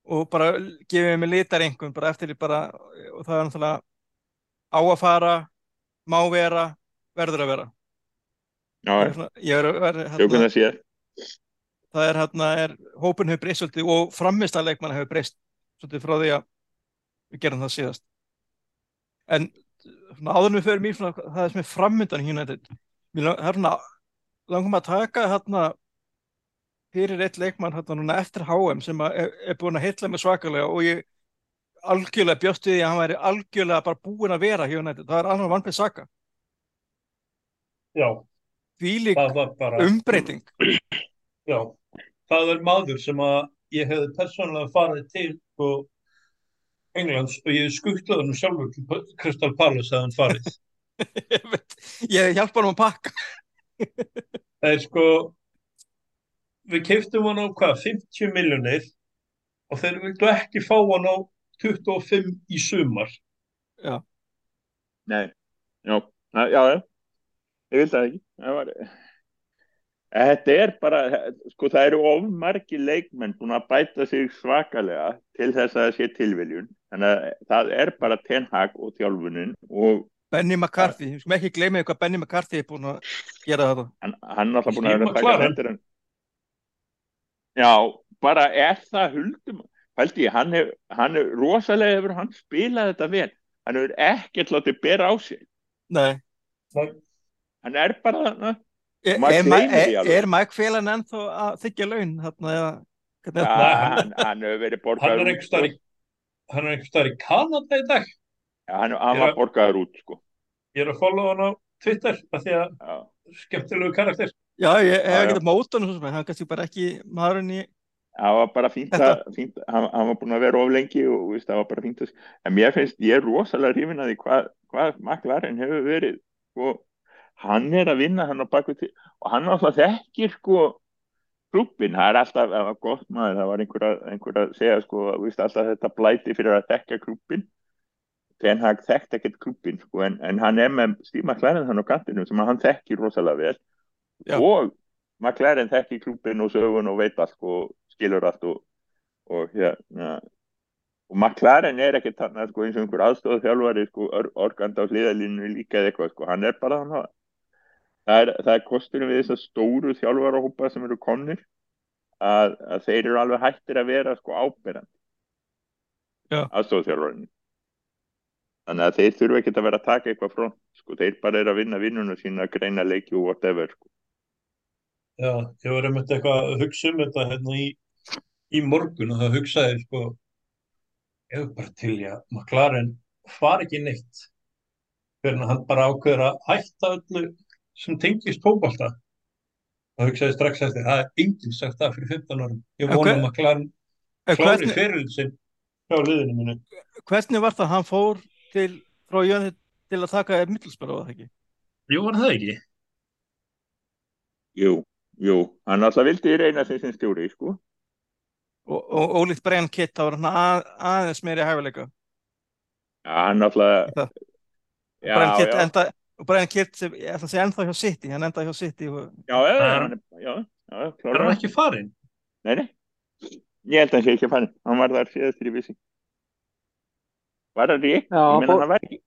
og bara gefum við litar einhvern bara eftir því bara og það er náttúrulega á að fara má vera, verður að vera. Já, ég er, hérna, það er hérna er, hópin hefur breyst svolítið og framistað leikmann hefur breyst svolítið frá því að við gerum það síðast. En svona, áður við förum í það er sem er frammyndan lang- það er svona langum að taka hérna fyrir eitt leikmann hérna núna eftir HM sem er, er búin að hitla mig svakalega og ég algjörlega bjóst við því að hann væri algjörlega bara búin að vera hjá United, það er alveg vanpið saka. Já, því lík bara umbreyting. Já, það er maður sem að ég hefði persónulega farið til sko, Englands og ég skuttlaði hann sjálfur til P- Crystal Palace að hann farið. ég ég hjálpa hann að pakka. Það er sko, við keiftum hann á hvað, 50 miljonir og þeir vildu ekki fá hann á 25 í sumar. Nei, já, já, já, já. ég vil það ekki. Það var... Þetta er bara, sko það eru of margi leikmenn búin að bæta sig svakalega til þess að það sé tilviljun. Þannig að það er bara Ten Hag og þjálfunin og Benny McCarthy, við skulum ekki gleyma því hvað Benny McCarthy er búin að gera þetta hann, hann er alltaf búin að vera að taka McLaren. hendur en... Já, bara er það huldum, held ég, hann er, hann er rosalega hefur hann spilað þetta vel. Hann hefur ekkert látið bera á sig. Nei, Hann er bara þarna. er, Maður er, er, er Mike Phelan ennþá að þykja laun er Ja, það? hann, hann hefur verið Hann borgaður er út, einhvers staðar í, hann er einhvers staðar í Kanada í dag. Já, hann, hann var borgaður út, sko. Ég er að follow hann á Twitter af því að skemmtilegu karakter. Já, ég hef Já, ekki já. þetta mót hann hann er kannski bara ekki maðurinn í Það var bara fínt að, fínt, hann, hann var búin að vera of lengi og veist, það var bara fínt að, en mér finnst, ég er rosalega hrifin að því hvað, hvað McLaren hefur verið, sko, hann er að vinna hann á baku til, og hann alltaf þekkir, sko, klúbbin, það er alltaf, það var gott maður, það var einhver að, einhver að segja, sko, veist, alltaf þetta blæti fyrir að þekka klúbbin, Ten Hag þekkt ekkert klúbbin, sko, en, en hann er með Steve McLaren hann á kantinu sem að hann þekkir rosalega vel Já. og McLaren þekkir klúbbin og sögun og veit allt og skilur allt og, og hérna og McLaren er ekkert þarna sko, eins og einhver aðstofa þjálfari sko, or, organd á hliðalínu líka eða eitthvað sko. hann er bara þannig það er, það er kosturinn við þessar stóru þjálfarahópa sem eru komnir að, að þeir eru alveg hættir að vera sko, ábyrjandi Já. aðstofa þjálfarinu þannig að þeir þurfa ekkert að vera að taka eitthvað frá sko, þeir bara eru að vinna vinnunum sína að greina leiki og whatever sko. Já, ég var einmitt eitthvað að hugsa um þetta hérna í, í morgun og það hugsaði sko, ég er bara til í að McLaren far ekki neitt fyrir að hann bara ákveður að hætta öllu sem tengist fótbolta. Það hugsaði strax eftir, það er enginn sagt það fyrir 15 árum. Ég vona að McLaren En klári hvernig, fyrir sinn hjá liðinu mínu. hvernig var það hann fór til frá United til að taka Middlesbrough var það ekki? Jú, var það ekki? jú, jú, hann alltaf vildi reyna sem sem stjóri sko. og, og ólíkt Brian Kitt þá var hann að, aðeins meiri hæfileika Já, hann alltaf Það- já, Brian Kitt enda og Brian Kitt sem, ég ætla að segja ennþá hjá City hann enda hjá City og, já, já, Er- hann er- já, já, Er klárlega. hann ekki farinn? Nei, nei, ég held að hann sé ekki fara hann var þar síðast í vissi Var hann rétt? Já, Ég hann fór- hann var ekki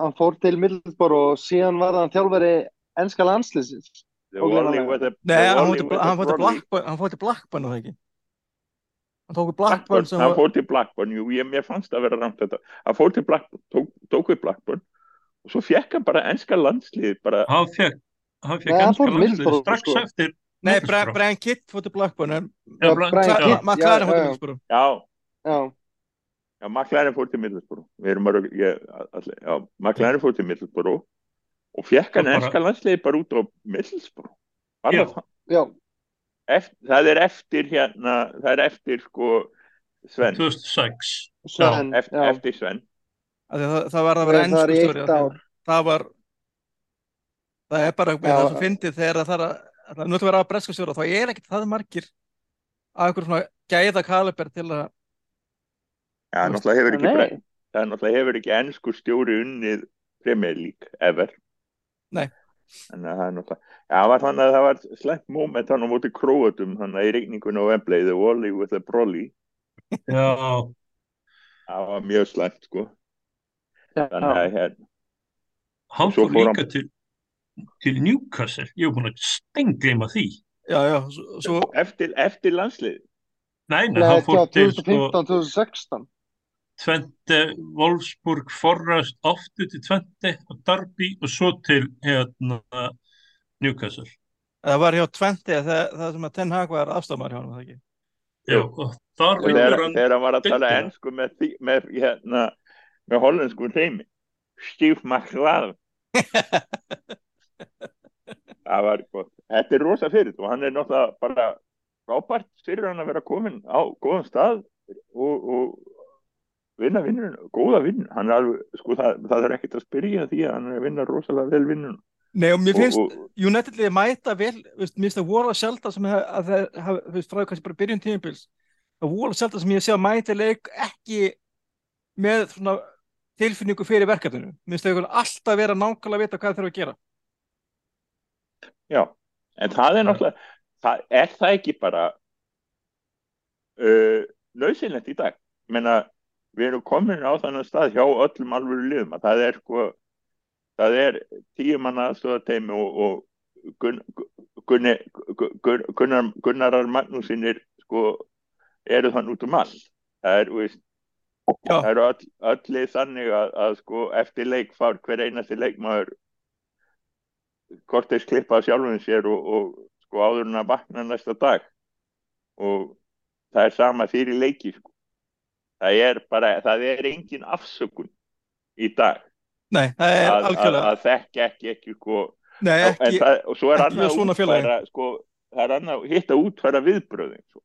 Hann fór til Middlesbrough og síðan var hann þjálfari enska landsliðsins. The Nei, hann fór til. Blackburn hann fór til Blackburn og það ekki hann tók við Blackburn, Blackburn sem hann fór til Blackburn, jú, ég, mér fannst að vera rámt þetta hann fór til Blackburn, tók, tók við Blackburn og svo fekk hann bara enska landslið bara, hann fekk hann fekk Nei, ennska landsliðið Middlesbrough, strax sko. eftir Nei. Brian, Kitt fór til Blackburn. McLaren fór til já. Middlesbrough já, McLaren fór til Middlesbrough við erum bara, ég, allir, já, McLaren fór til Middlesbrough og fekk hann Og bara- enska landslið bara út á Middlesbrough Já. það, já, eftir, það er eftir hérna, það er eftir sko Sven, 2006 Sven, eftir, já. eftir Sven. Það, það var að vera er ennsku það var það er bara það sem fyndið þegar það er að það er nú að vera að breska stjóra þá er ekkert það margir að einhver svona gæða kaliber til að Já, náttúrulega hefur ekki er náttúrulega hefur ekki ennsku stjóri unnið League ever. Nei. Þannig að það er náttúrulega, já, það var þannig að það var slæmt moment hann á móti króatum, þannig að í regningunni á Wembley, the Wally with the Brolly, já, það var mjög slæmt, sko. Já, Þannig að hérna, hann fór fór hann- líka til til Newcastle, ég hef búin að stengleima því. Já, já, svo, svo eftir, eftir landslið, nei, nei, hann fór til sko 2015-2016 Tvente, Wolfsburg, Forrest aftur til Tvente og Darby og svo til hérna Newcastle það var hjá Tventi það, það sem að Ten Hag var afstafmar hjá hann var það ekki já, og þar vinnur hann þegar hann var að tala ennsku með, með, hérna, með hollensku hreimi, Steve McLaren. það var gott. Þetta er rosa fyrir og hann er náttúrulega bara frábært fyrir hann að vera komin á góðan stað og, og vinna vinnun, góða vinn hann er alveg, sko það, það er ekkert að spyrja því að hann er að vinna rosalega vel vinnun Nei og mér finnst og, og, United liði mæta vel, veist, mér finnst það voru að selta sem hef, að það hafa, þú veist, frá kannski bara byrjun tímabils, það voru að selta sem ég sé að mæta leik ekki með svona tilfinningu fyrir verkefninu, mér finnst það alltaf vera nákvæmlega að vita hvað þeir eru að gera. já, en það er náttúrulega það, er það ekki bara uh, nöðsynlegt í dag? Menna við erum komin á þannig stað hjá öllum alvöru liðum að það er sko það er tíu manna aðstofateimi og, og Gun, Gunni, Gun, Gunnar, Gunnarar Magnúsinir sko eru þann út um all það er, veist, það eru öll, öllir þannig að, að sko eftir leik fár hver einasti leikmaður korteis klippa sjálfum sér og, og sko áður en að vakna næsta dag. Og það er sama fyrir leiki sko. Það er bara, það er engin afsökun í dag Nei, það er að, að, algjörlega, að þekka ekki ekki sko, nei en ekki, það, og svo er annað útfæra sko, það er annað hitt að útfæra viðbröðin sko.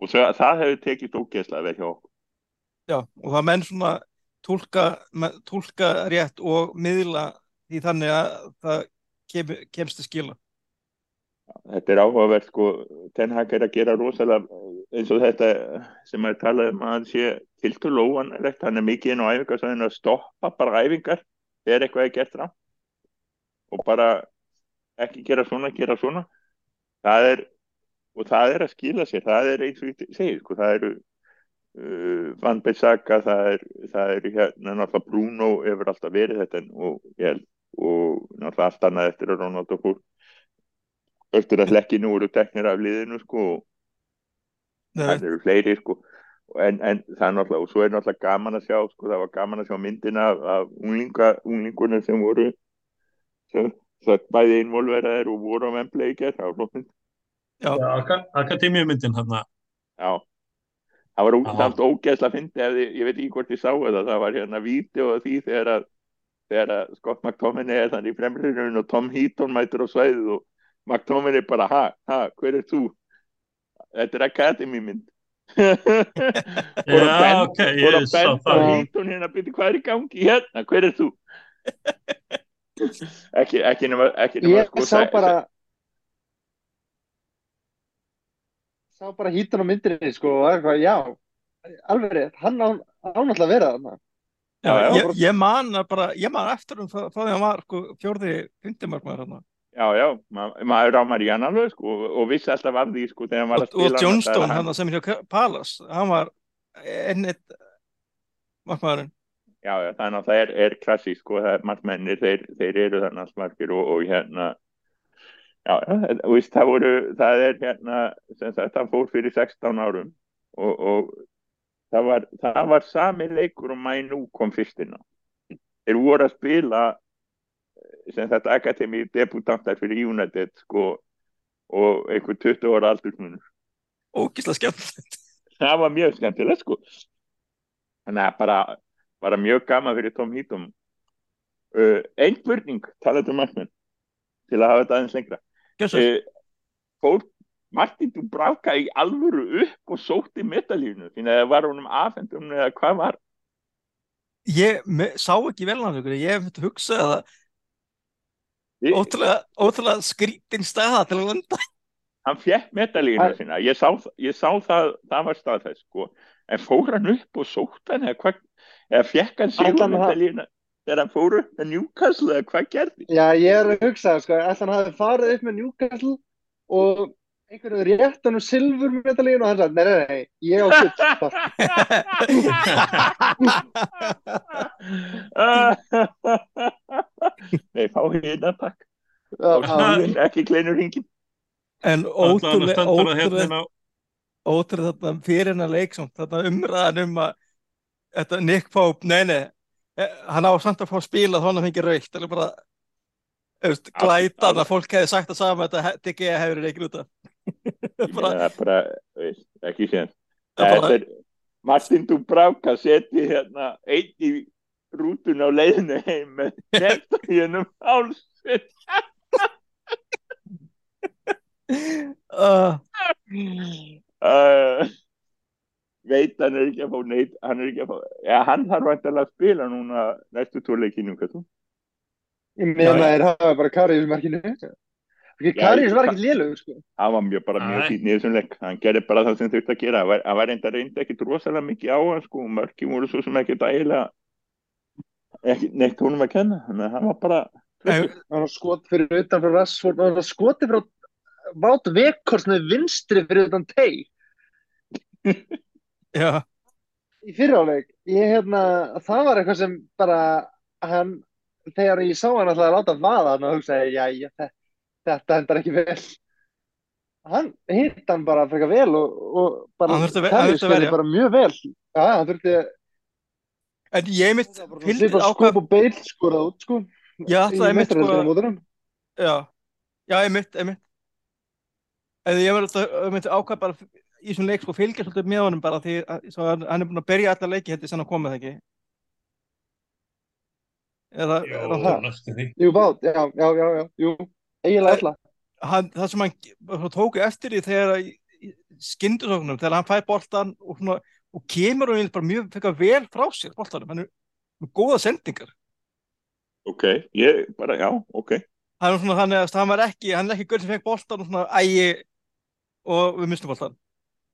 og það, það hefur tekist ógeðslega vel hjá okkur já, og það menn svona tólka, tólka rétt og miðla því þannig að það kem, kemst til skila. Þetta er áhugavert sko, Ten Hag er að gera rosalega eins og þetta sem að tala um að hann sé tiltur lóanlegt, hann er mikið inn á æfingarsæðinu að stoppa bara æfingar þegar eitthvað er gert rám og bara ekki gera svona, gera svona. Það er og það er að skila sér, það er eins og ég segir, sko, það eru uh, Van Bissaka, það er það er hérna náttúrulega Bruno hefur alltaf verið þetta og, og náttúrulega allt annað eftir að Ronaldo fór eftir að hlekkinu voru teknir af liðinu sko það eru fleiri sko. En, en það er náttúrulega, og svo er náttúrulega gaman að sjá sko, það var gaman að sjá myndina af, af unglinga, unglingunum sem voru sem, það bæði innvolveraðir og voru á gerð, það var flott já, Akademíumyndin hann já, það var ó, Já. samt ógeðslega fyndi ef ég veit ekki hvort ég sá þetta það var hérna vídeo af því þegar að þegar að Scott McTominay er þannig í fremriðinu og Tom Heaton mætur á svæðið og McTominay bara, ha, ha, hver er þú? Þetta er Academy mynd Já, benda- ok, ég að sá benda á það Heaton hérna, byrju, hvað er í gangi hérna, hver er þú? ekki, ekki nema, ekki nema Ég sko, sá bara sá bara hítan á myndinni sko eitthvað, já, alveg rétt hann á ánáttúrulega að vera þarna já, Já, já. ég, ég man bara, ég man eftir um það, það því að hann var sko, fjórði fundimarkmaður hann. Já, já, ma maður rámar í hann alveg sko, og, vissi alltaf af því sko, þegar hann var að spila og Johnstone, hann sem er hjá Palace, hann var ennett markmaðurinn. Já, já, þannig að það er, er klassísk sko, það er margmennir, þeir, þeir eru þannig alls margir og, og hérna já, veist, það voru það er hérna, sem sagt, það fór fyrir 16 árum og, og það var, það var sami leikur og Mænú kom fyrst inn á þeir voru að spila sem þetta akademi debutantar fyrir United sko og einhver 20 ára aldursmunur ógislega skemmt það var mjög skemmtilegt sko. Þannig að bara, bara mjög gaman fyrir Tom Heaton. Uh, einn spurning talaðu um markmenn til að hafa þetta aðeins lengra. Uh, fór Martin Dubravka í alvöru upp og sótti metalífnu því að var honum afhendum eða hvað var? Ég me, sá ekki vel hann ég myndi hugsa að það Ég- ótrúlega, ótrúlega skrítin staða til að landa hann medalíuna Hann- sína. Ég sá, ég sá það, það var staðfæst sko. en fór hann upp og sótt hann eða, eða fekk hann hann- medalíuna þegar hann fór upp með Newcastle eða hvað gerði? Já, ég er að hugsa, sko, að hann hafi farið upp með Newcastle og einhverju rétt hann um silfurmedalíun og hann sagði, nei, nei, nei, ég á gull nei, fá hérna takk og já, snúðin ekki kleinur hringin en ótrúlega stendur að ótrúlega hérna á ótrúlega þarna fyrir hennar leik samt, þarna umræðan um að þetta Nick Pope, nei nei eh, hann á samt að fá að spila þá hann fengi raukt eller bara veist, Al- glætan að fólk hefði sagt það sama þetta DG hefur reikið út af bara, það er bara, veist, ekki séð Það er bara- er Martin Dubravka seti hérna einn í rútun á leiðinu heim með nefnum hálsinn. Uh, uh, veit hann er ekki að fá neitt hann er ekki að fá, já hann þarf vantilega að spila núna næstu þú? ég meina þeir hafa bara Karius markinu. Ekki, Karius var ekki lélugur, sko. hann var mjög bara mjög Nei. fýtt í þessum leik. Hann gerði bara það sem þurfti að gera. Hann var, reynda reyndi ekkit rosalega mikið á hann sko, mörki voru svo sem ekkit ægilega ekki neitt honum að kenna. Þannig að hann var bara Hann var skot fyrir utan frá Rashford og hann var skoti frá Vát Vekors með vinstri fyrir utan teg já, í fyriráleik. Ég, hérna, það var eitthvað sem bara, hann, þegar ég sá hann alltaf að láta vaða hann og hugsaði, já, já, þetta, þetta hendar ekki vel. Hann hitt hann bara frekar vel og, og bara, Hann þurfti að verja. bara mjög vel. Já, hann þurfti en ég mitt svipað ákvað skop og beil skorað út sko Já, það er mitt, sko. já, já, ég mitt, ég mitt en ég mitt ákvað bara í þessum leik sko fylgja svolítið með honum bara því að hann er búin að berja alla leiki heldur sem hann komið það ekki eða, Jó, eða það. næstu því Jú, bát, já, já, já, já, jú eiginlega alla hann, það sem hann svo tóku eftir því þegar skindusóknum, þegar hann fær boltan og, svona, og kemur og bara mjög fekka vel frá sér boltanum, hann er með góða sendingar. Ok, ég bara, já, ok. Hann er svona þannig að hann var ekki hann er ekki gull sem fekk boltan og svona ægi og við mistum boltan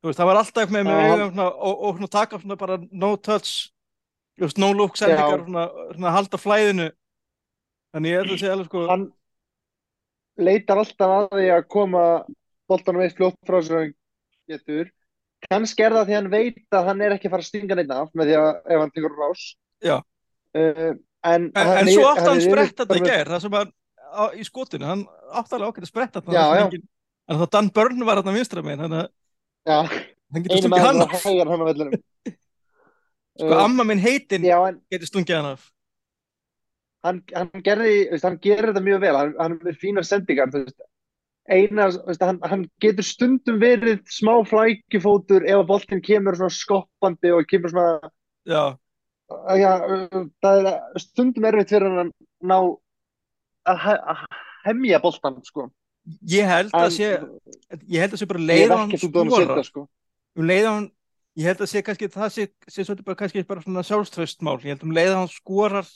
þú veist, hann var alltaf með, með hann- augum svona, og, og svona taka svona bara no touch no look sendingar svona, svona halda flæðinu. Þannig ég ætla að segja alveg sko hann leitar alltaf að því að koma boltanum eitt fljótt frá og hann getur. Kannski er það því að hann veit að hann er ekki að fara að stinga neitt af með því að ef hann tekur rás. Uh, en, en, hann en svo átti hann sprett bara þetta í með- gær það sem hann á, í skotinu, hann átti alveg ákveðið sprett þetta en þá Dan Byrne var hann vinstra megin þannig að já, hann getur stungið hann af. að hann sko amma minn heitin já, en getur stungið hann af hann, hann gerði, veist, hann gerir þetta mjög vel hann, hann er fínar sendingar þú veist. eina, veist, hann, hann getur stundum verið smá flækjufótur ef að boltinn kemur svona skoppandi og kemur svona já, já, það er stundum erfitt fyrir hann að ná að, að hemja boltan sko. ég held að sé ég held að sé bara ég leið er á hann skora sko. um leið á hann ég held að sé kannski það sé, sé bara kannski bara svona sjálfströstmál ég held um leið á hann skorar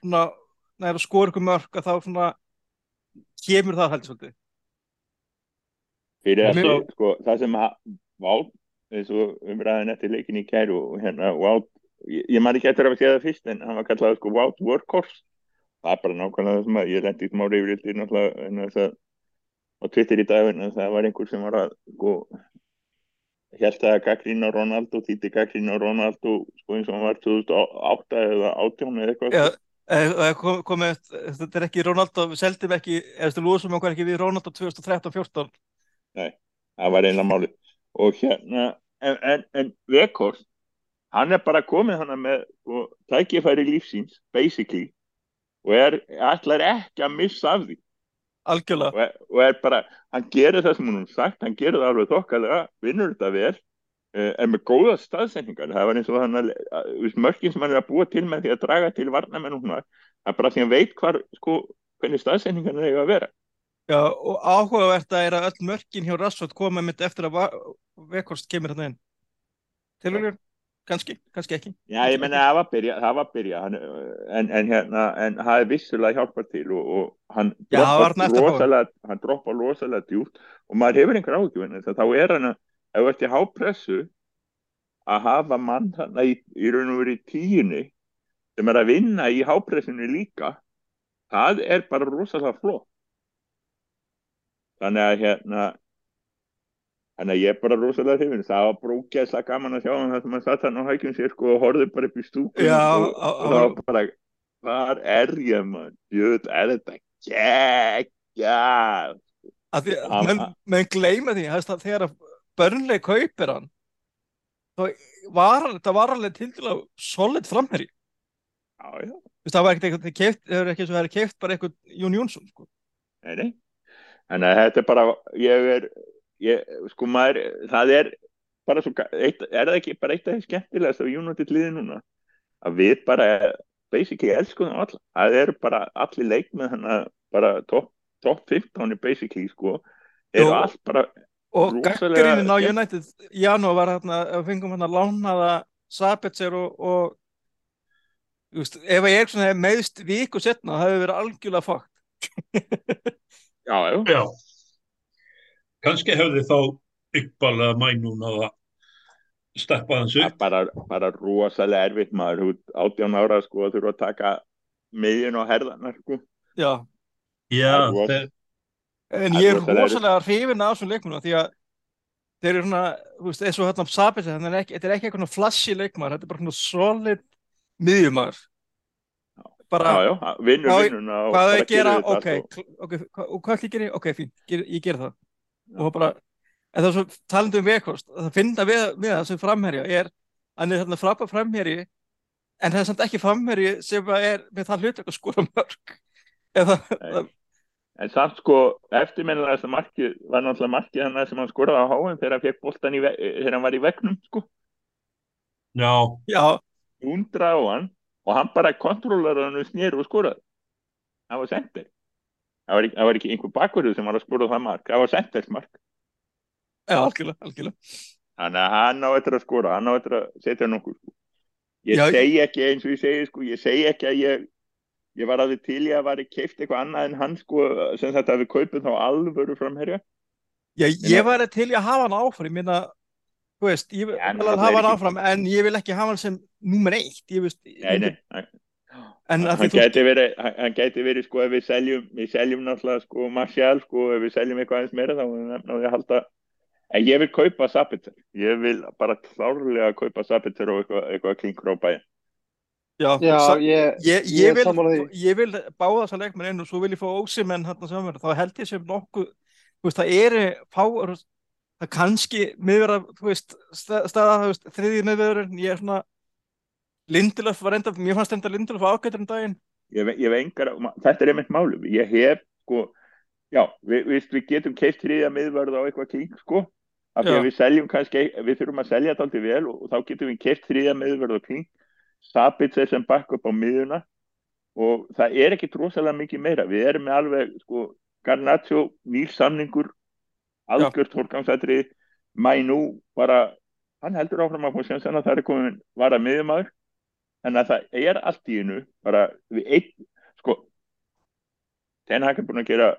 svona næra skora ykkur mörk að þá svona kemur það heldur svolítið. Fyrir Og mér- sko, það sem að Vátt, eins og umræðin eftir leikin í kæru og hérna Vátt, ég, ég man ekki eftir að segja það fyrst en hann var kallað sko Vátt Workhorse. Það er bara nákvæmlega það sem að ég lendi í smá reyfrildi náttúrulega en þess að á Twitter í dag en það var einhver sem var að sko held að gaggrín á Ronaldo þýtti gaggrín á Ronaldo sko eins og hann var 2008 eða 18 eða eitthvað eða eða kom, komið, þetta er ekki Ronaldo við seldum ekki, eða þú lúsum okkur ekki við Ronaldo 2013-14 það var einlega máli og hérna en, en, en Vekors hann er bara komið hana með tækifæri lífsíns, basically og er, ætlar ekki að missa af því. Algjörlega. Og er, og er bara, hann gerir það sem hún sagt, hann gerir það alveg þokkalega, vinnur þetta vel uh, er með góða staðsendingar það var eins og hann að, að, að mörkin sem hann er að búa til með því að draga til varnamenn og svona, er bara því að hann veit hvar, sko, hvernig staðsendingar það eiga að vera. Já, og áhugavert að er að öll mörkin hjá Rassford koma mitt eftir að Vekhorst kemur hérna inn. Tilvægur, kannski, kannski ekki. Já, ég menna það var byrja, það var byrja hann, en, en hérna, en það er vissulega hjálpað til og, og hann droppar rosalega, hann droppar rosalega djúpt og maður hefur einhver ágjörn þá er hann að, ef þú ert í hápressu að hafa mann þarna í, í raun og verið tíunni sem er að vinna í hápressinu líka það er bara rosalega flott. Þannig að hérna þannig að ég er bara rosalega hrifin það var brókjæðslega gaman að sjá hann það sem hann satt hann á hækjum sér sko og horfði bara upp í stúkun og, og það var bara hvað er ég mann, jöð er þetta geggjað? Að menn, gleyma því að þegar börnleg kaupir hann þá var hann þetta var alveg til dæla solid framherri já, já, það var ekkert eitthvað það er ekki eins og það er keift bara eitthvað Jón Jónsson sko. nei, nei. Þannig að þetta er bara ég er, ég, sko maður það er bara svo eitt, er það ekki bara eitt af því skemmtilegast af United liði núna? Að við bara basically elskum það alla það eru bara allir leik með hann bara top, top 15 basically sko. Eru allt bara og Rosalega gaggrinnin á. United í janúar var hérna, að fengum hérna lánaða Sabitzer og, og veist, ef að Eriksson hefði meðst viku setna, það hefði verið algjörlega fakt já, já, Já. Kannski hefði þá Iqbal eða Mænún að steppa hans er upp. bara, bara rosalega erfitt maður, 18 ára sko að þurfa að taka miðjun og herðanar sko Já, Já, þeir, en er ég er rosalega hrifin af þessum leikmunum því að þeir eru svona, þú veist, eins og hérna er ekki, þetta er ekki eitthvað flashy leikmaður, þetta er bara svona solid miðjumaður. Bara, já, já, vinnur og hvað bara þau að gera, ok, ok, hvað ætli ég geri, ok, fín, ger, ég ger það. Já. og bara, en það er svo talandi um vekost, það finna við, við það sem framherja er, hann er þarna frábæð framherji en það er samt ekki framherji sem er með það hlutverk að skora mörg eða. En samt sko, eftirminnilegast markið var náttúrulega markið hann sem hann skoraði á háum þegar hann fekk boltan í, ve- þegar hann var í vegnum sko, já, já, undra á hann og hann bara kontrólar hann og snýr og skoraði. Það var sendir. Það var, var ekki einhver bakverðu sem var að skora það mark, það var sendersmark. já, algjörlega, algjörlega Þannig að hann á eftir að skora, hann á eftir að setja nokkuð sko. Ég Já, segi ekki eins og ég segi sko, ég segi ekki að ég ég var að við til ég að var keift eitthvað annað en hann sko, sem þetta að við kaupum þá alvöru framherja. Já, Ég ég meina- væri til í að hafa hann áfram, ég minna, þú veist, ég vil að hafa hann áfram, en ég vil ekki hafa hann sem númer eitt, ég veist, Nei, nei, en að hann gæti verið, hann, gæti verið sko ef við seljum, við seljum náttúrulega sko Martial sko ef við seljum eitthvað aðeins meira þá náttúrulega halda en ég vil kaupa Sabitzer, ég vil bara klárlega kaupa Sabitzer og eitthvað, eitthvað klinkur á bæinn já, Já, ég, ég, ég vil, ég vil báða þessa leikmenn inn og svo vil ég fá ósimenn hann saman, þá held ég sem nokkuð, þú veist, það eru fá, það kannski miðverða, þú veist, stað- staða, þú veist, þriðið miðverður, ég er svona, Lindelöf var enda, mér fannst enda Lindelöf ágættur um daginn, ég, ve- ég hef engar, þetta er einmitt málu ég hef sko já, við, við, við getum keift þriðja miðvörð á eitthvað klink sko. Af því að við seljum kannski, við þurfum að selja þetta aldrei vel og, og þá getum við keift þriðja miðvörð á klink Sabitzer sem bakk upp á miðuna og það er ekki rosalega mikið meira. Við erum með alveg sko Garnaccio, nýr samningur. Algjört forgangsætri Mænú bara hann heldur áfram að fá sjansan að það er komin vara miðumæður þannig að það er allt í hennu bara við eitt sko Ten Hag er búin að gera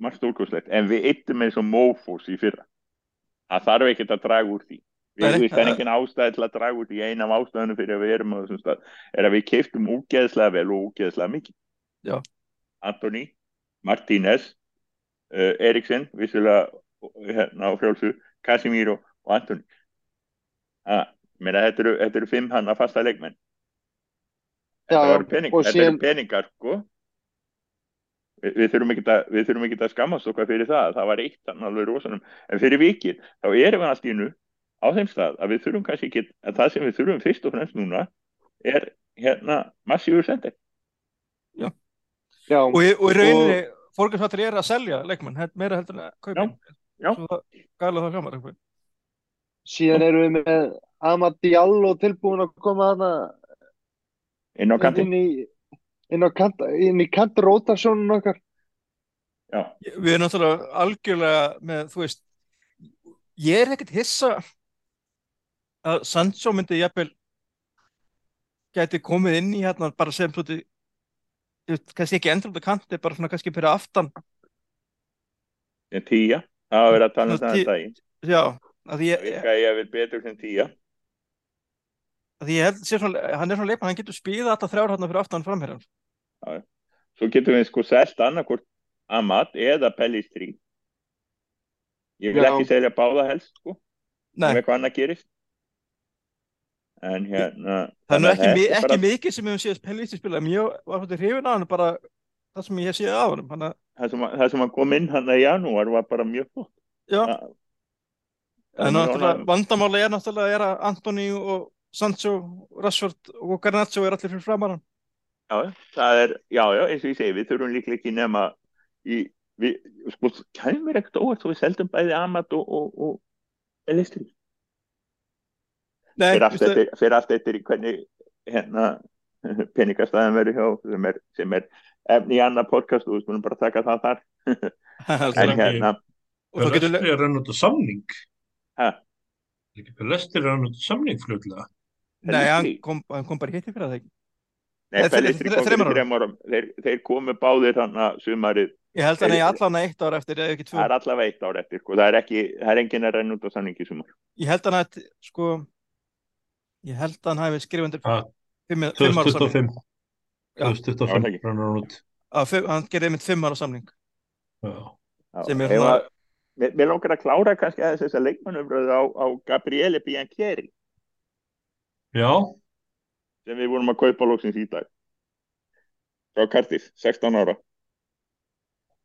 margt stórkoslegt en við eittum eins og mófós í fyrra. Það þarf ekkert að draga úr því við það er engin ástæði til að draga úr því ein af ástæðunum fyrir að við erum á þessum stað er að við keiftum úgeðslega vel og úgeðslega mikið. Já. Antoni, Martínez uh, Eriksen vissulega hérna á frjálsu Casemiro og Antoni að, meina, þetta, eru, þetta eru fimm hann að fasta leikmenn. Já, þetta pening, og þetta síðan- eru peningar sko. Vi, við þurfum ekki að við þurfum ekki að skammast okkar fyrir það. Það var eitt þannig alveg rosanum en fyrir vikið þá erum við allt í nú á þeim stað að við þurfum kannski ekki, að það sem við þurfum fyrst og fremst núna er hérna massífur sendir. Já, og, í- og í rauninni fórgjörsfattir er að selja leikmann meira heldur en að kaupa já. svo gæla það hljómar eitthvað. síðan erum við með Amad Diallo tilbúin að koma þarna inn á kantinn. inn kant, inn í kant rotasjónun okkar. Já, við erum náttúrulega algjörlega með þú veist ég er ekkert hissa að Sancho myndi jafnvel gæti komið inn í hérna bara sem svona kannski ekki endur út á kanti bara svona kannski fyrir aftan sem tíja. Það var verið að tala um það en daginn. já, að Það ég, virkaði ég vil betur sem tíja. að ég held sé svona, hann er svona leikmann, hann getur spíða alltaf þrjár hérna fyrir aftan framherjan Svo getum við sko selt annarkvort Amat eða Pellistri. Ég vil Já. ekki selja báða helst sko, Nei, ef eitthvað annað gerist. En hérna... það er nú að ekki, er ekki bara- mikið sem við höfum séð Pellisti spila, en ég var svona hrifin á hann bara það sem ég hef séð á hann hann að, Það að- það sem að kom inn hann í janúar var bara mjög flott. Það- en náttúrulega vandamáli er náttúrulega er að Antoni og Sancho, Rashford og Garnaccio er allir fyrir framar hann. Já, það er, já, já, eins og ég segi, við þurfum líklega ekki nema í, við, sko, kæmur ekkert óvart og við seldum bæði Amat og, og, og Elistri. Nei, Fyrir allt eftir, fyrir allt eftir í hvernig, hérna, peningastæðan verður hjá, sem er, sem er efni í annað podcast og við skulum bara taka það þar. En hérna, og þá getur Pelestri er rann út á samning. hæ, Er ekki Pelestri er rann út á samning fljóðlega. Nei, hann kom, hann kom bara hitti fyrir það nei, þeir, þeir komu báðir hann að sumarið, Ég held að Þeir- eigi allan eitt ár eftir tvö. Það er allavega eitt ár eftir, sko, það er ekki, það er enginn að renna út á samningi sumar. Ég held að hann hafi, sko ég held að hann hafi skrifað undir Ah, fimm, fimm ára samning 2025. Já. 2025 Já, það ekki. rann hann út. að, hann gerði einmitt fimm ára er að- Mér, langar að klára kannski aðeins þessa leikmannumröðu á, á Gabriele Biancheri Já, sem við vorum að kaupa lóksins í dag. Frá Cardiff, 16 ára.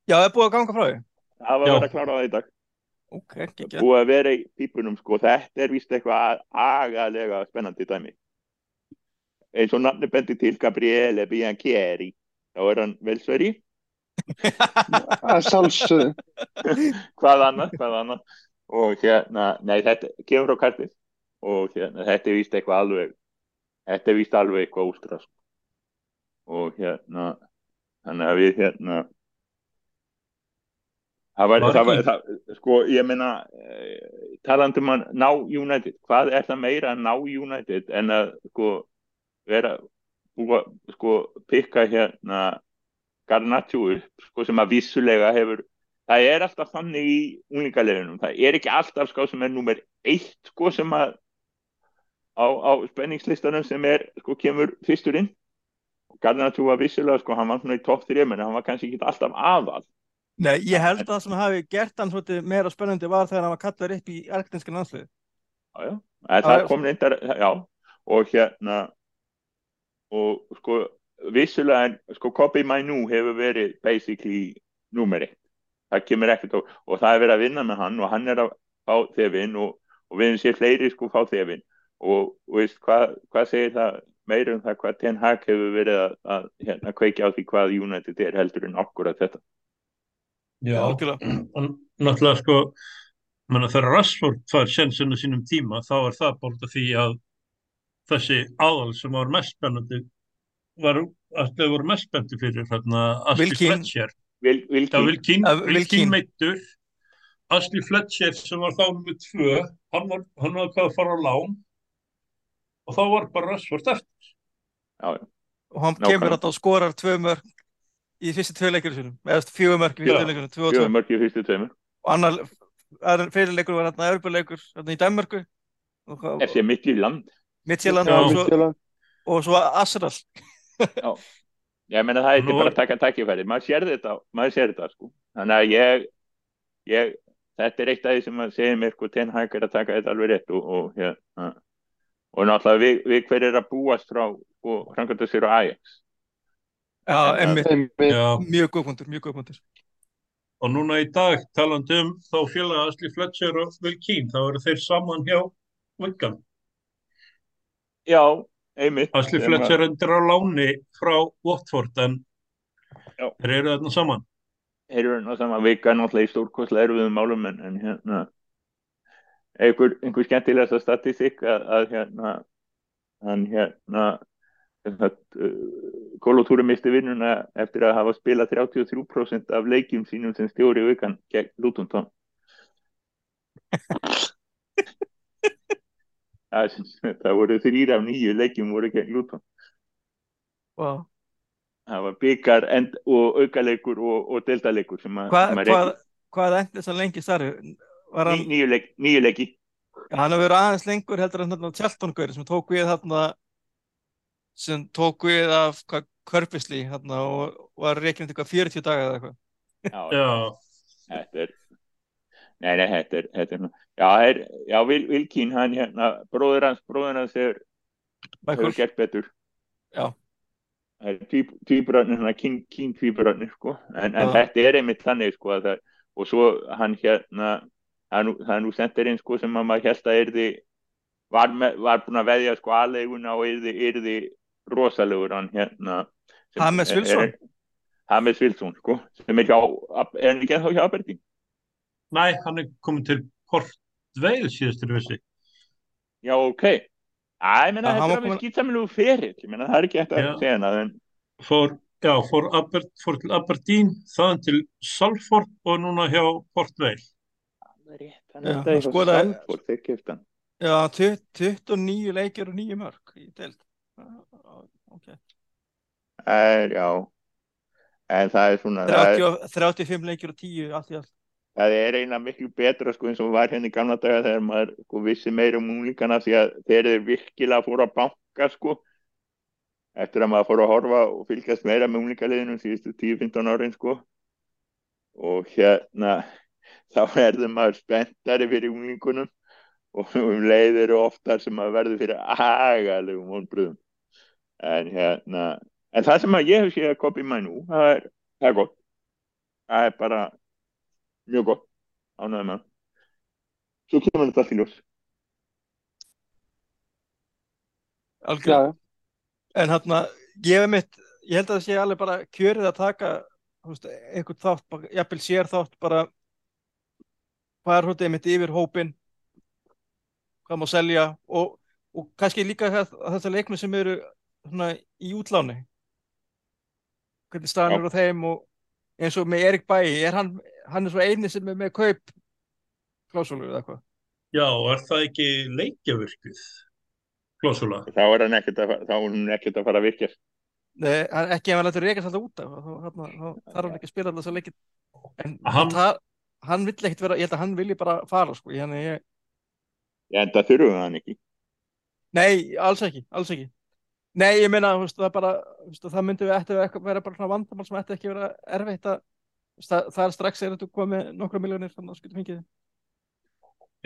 Já, það er búið að ganga frá því Það var verið að klára það í dag. Ok, ekki ekki Búið að vera í pípunum sko. Þetta er vist eitthvað agalega spennandi dæmi. Eins og nafni bendi til Gabriele Biancheri. Þá er hann velsveri. Hvað annað, hvað annað. Og hérna, nei þetta kemur frá Cardiff. Og hérna, þetta er vist eitthvað alveg, þetta er vist alveg eitthvað ústra sko. Og hérna, þannig að við hérna, Það var, það var, það, sko, ég meina, uh, talandi um að ná United, hvað er það meira að ná United en að, sko, vera, búa, sko, pikka hérna Garnaccio upp, sko, sem að vissulega hefur, það er alltaf þannig í unglingaleginum, það er ekki alltaf, sko, sem er nummer eitt, sko, sem að á, á spenningslistanum sem er, sko, kemur fyrstur inn. Garnaccio var vissulega, sko, hann var svona í topp 3, menn hann var kannski ekki alltaf aðal. Nei, ég held að það sem hafi gert hann svolítið meira spennandi var þegar hann var kallaður upp í argtinska landslið Já, já, en það kom reyndar, já, og hérna, og sko, vissulega, sko, Kobi Mainu hefur verið basically númer eitt. Það kemur ekkert og, og það er verið að vinna með hann og hann er að fá þefinn og, og við séum fleiri sko fá þefinn og, og veist, hvað, hvað segir það meira um það hvað Ten Hag hefur verið að, að hérna, kveikja á því hvað United er heldur en okkur að þetta. Já. En náttúrulega sko, menna, þegar Rashford fær sensinu sínum tíma, þá er það af því að þessi aðal sem var mest spennandi var að þau voru mest spennandi fyrir hérna Ashley Wilkin. Fletcher. Vil, vil, Já, Wilkin, Wilkin. Wilkin meittur. Ashley Fletcher sem var þá nummið tvö, hann var, hvað að fara á lán og þá var bara Rashford eftir. já, já. og hann Nákvæmlega. kemur þetta og skorar tvö mörg í fyrstu tvö sinum eða fjögur mörg í fyrstu tvö tvö og tvö Fjögur mörg í fyrstu tveimur. og annar fyrirleikur var hérna Örbuleikur hérna í Danmarku og, Þessi er mitt í land. Midtjylland og, Midtjylland. og svo Arsenal Ég meina það er Nú bara að taka takkifæri, maður sér þetta, maður sér þetta sko. Þannig að ég, ég, þetta er eitt af því sem að segja mér sko, Ten Hag er að taka þetta alveg rétt og, og, hérna, og náttúrulega við, við hver er að búast frá sko, framkvæmda sér á Ajax. Já, En- emmi, Einmitt. Já, mjög góð punktur, mjög góð punktur og núna í dag talandi um þá félaga Ashley Fletcher og Wilkin, þá eru þeir saman hjá Wigan. Já, einmitt. Asli Fletcher endur á láni frá Watford en Já. þeir eru þarna saman. Þeir eru náttúrulega saman vika náttúrulega í stórkostlega erfiðum málum en, en hérna einhver, einhver skemmtilegasta statistik að, að hérna hann hérna uh, Kolotúri misti vinnuna eftir að hafa spilað 33% af leikjum sínum sem stjóri vikan gegn Luton Town það, það voru þrýr af nýju leikjum voru gegn Luton Wow. það var byggar og aukaleikur og, og að, Hvað, að hvað, rekið. hvað endi svo lengi Ní, hann, leik, nýju leiki hann hefur verið aðeins lengur heldur en þarna Tjaltongaur sem tók við þarna sem tók við af hvað Körpisli þarna og var reiknið eitthvað 40 daga eða eitthvað. já, Já, þetta er nei, nei, þetta er, þetta er nú- já, er, já Vil, Vilkín, hann hérna bróður hans, bróður hans hefur, hefur gert betur. Já. er tvíburarnir, hann kín, tvíburarnir sko, en, en þetta er einmitt þannig sko að það, og svo hann hérna það er nú, það er nú sendirinn sko sem að maður held að yrði var, með, var búin að veðja sko aðleiguna og yrði, yrði rosalegur hann hérna Wilson? er- James Wilson sko sem er hjá, er hann ekki ennþá hjá Aberdeen næ, hann er komin til Port Vale síðustur vissi. Já, ok. Æ, meina, Já, þetta er alveg skýtsamilegu ferill. Ég meina, það er ekki eftir að segja hana, en Fór, já, fór, Aber, fór til Aberdeen, þaðan til Salford og núna hjá Port Vale. rétt. Hann er hann. Já, 29 leikir og 9 mörg í deild. Ok. Er, já. En það er svona, það er, 30, 35 leikir og 10 allt í allt. það er eina miklu betra, sko, eins og var henni í gamla daga þegar maður, sko, vissi meira um múlíkana því að þeir eru virkilega fóru að banka, sko, eftir að maður fór að horfa og fylgjast meira með múlíkaliðinu síðustu 10-15 árin, sko. Og hérna, þá verður maður spenntari fyrir múlíkunum og um leið eru oftar sem maður verður fyrir agalegum vonbröðum. En hérna, en það sem að ég hef séð að kopi mæ nú, það er, það er gott. Það er bara mjög gott. Ánægði með. það. Svo kemur þetta í ljós. Algjörlega. En hann ég hef mitt, ég held að það sé alveg bara kjörið að taka veist, einhvern þátt, bara- jafnvel sér þátt bara hvað er hóttið mitt yfir hópin hvað má selja og, og kannski líka það- þessar leikmenn sem eru svona, í útláni hvernig staðan Já. eru á þeim og eins og með Erik Bæi er hann, hann er svo eini sem er með kaup klásólu eða eitthvað Já, er það ekki leikjavirkuð? Klósula. Þá er hann ekkert að, þá hann ekkert að fara að virkja. Nei, hann- ekki ef hann lætur reykast alltaf út af þá, þá, þá þarf hann ekki að spila alltaf að leikir en Hann- hann, hann, vill ekkert vera, ég held að hann vilji bara fara sko, ég, ég, En það þurfum við hann ekki. nei, alls ekki, alls ekki nei, ég meina, þú veist, það bara þú veist, það myndi við eftir að vera bara svona vandamál sem ætti ekki að vera erfitt að þú veist, það, það er strax er þetta komið með nokkra miljónir þannig að skutum fengið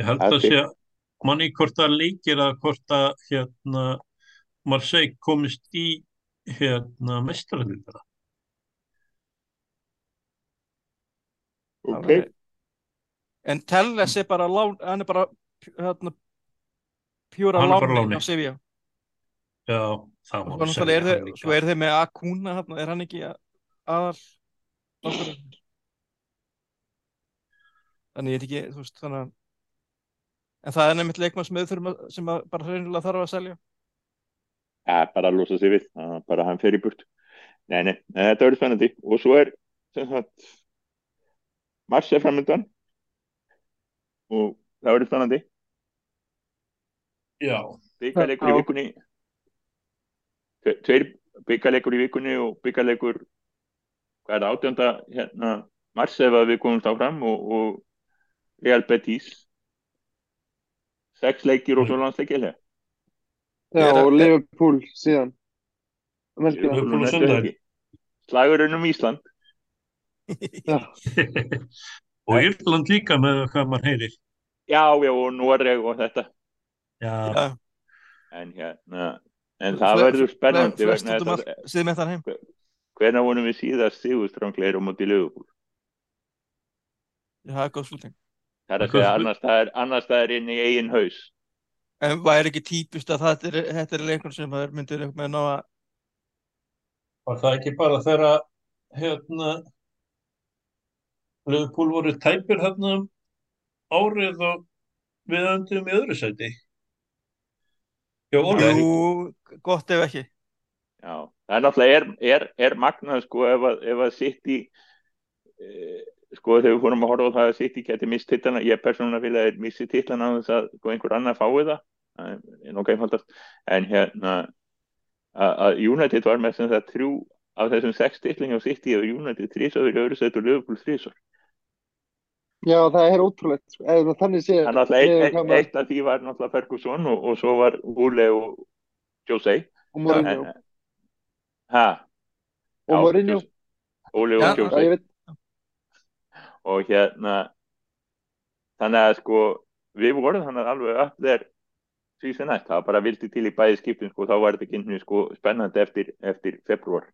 Ég held að sé manni hvort það leikir að hvort að hérna Marseille komist í hérna mestrarlítara. Ok. En Telles er bara lán, hann er bara hérna, pjúra láni á Sevilla. Já, Svo, er líka. er þeir með Akuna þarna, er hann ekki a- aðal? Þannig ég veit ekki, þú veist, þannig að en það er nefnitt leikmann sem, við þurfum að, sem að bara hreinilega þarf að selja. Ja, bara að losa sig við. Það er Bara hann fer í burt. Nei, nei, nei, þetta verður spennandi. Og svo er, Mars er framöndan. Og það verður spennandi. Já, Byggarleikur í Já. vikunni. Tve- Tveir byggarleikur í vikunni og byggarleikur, hvað er það, átjönda, hérna, Mars ef að við komumst áfram og, og Real Betis. Sex leikir og svo landsleikir. já, Er- og Liverpool síðan. Liverpool á sunnudaginn. Slagurinn um Ísland. Já, og Írland líka með hvað maður heyrir. Já, já, og Noreg og þetta. Já, Já, En hérna, en það verður spennandi síðan með þann heim. hvenær vonum við síðast sigurstrangleir á móti. Já, það er góð spurning. Það er að Hvað segja annars annars staðar inn í eigin haus. En væri ekki típist að þetta er, þetta er leikur sem það myndir með ná að Var það ekki bara þegar hérna Liverpool voru tæpir hérna árið og við öndum í öðru sæti? Jú, gott ef ekki. Já, það er náttúrulega er, er, er magnað sko ef að, ef að sitt í e, sko þegar við fórum að horfa á það að sitt í geti mist titlana, ég persónulega vil að missi titlana á þess að sko, einhver annar fái það. Það er nokkuð einfaldast en hérna að að United var með sem það þrjú af þessum sex titlingi á sitt í og United þrísar í öðru set og Liverpool þrísar Já, það er ótrúlegt. Eða þannig sé Þannig að eitt, eitt, eitt af því var náttúrulega Ferguson og, og svo var Ule og Jose og Mourinho. En- ha, Og já, Mourinho. Ole og Já, Já, Jose veit. og hérna þannig að sko við vorum þannig alveg upp þér síðan nætt, það var bara vildi til í bæði skiptin sko, þá var þetta kynni sko spennandi eftir, eftir februar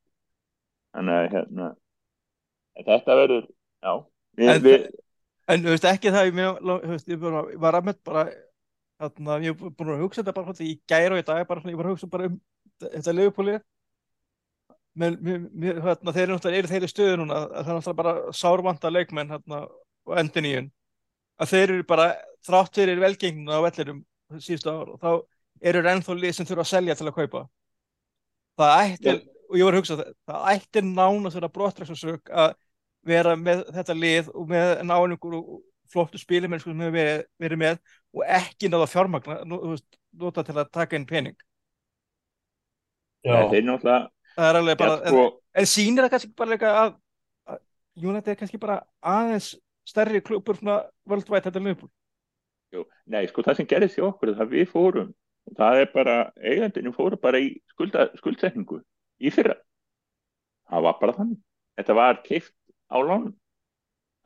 þannig að hérna en þetta verður, já við, En- við, En þú veist ekki það, ég, ég ég var að með bara, þarna, ég hef búin að hugsa þetta bara svona í gæri og í dag, bara ég var að hugsa bara um þetta mér, mér, hérna, þeir eru náttúrulega, eru þeir í stöðu núna, að það er náttúrulega bara sárvanta leikmenn, hérna, og endin í hún. Að þeir eru bara, þrátt fyrir velgengnuna á vellirum síðustu ár, og þá eru ennþá lið sem þurfa að selja til að kaupa. Það ætti, og ég var að hugsa það, það ætti nánast þeirra brottræksarsök að vera með þetta lið og með náinningur og flottu spilimenn sem við verið, verið með og ekki náða fjármagna nota til að taka inn pening. Já, þeir náttúrulega það er alveg bara, sko, en, en sýnir það kannski bara líka að, að United er kannski bara aðeins stærri klubur svona worldwide þetta jú, nei, sko það sem gerðist í okkur það við fórum það er bara, eigandinu fóru bara í skulda, skuldsetningu í fyrra. Það var bara þannig. Þetta var keift á lánum.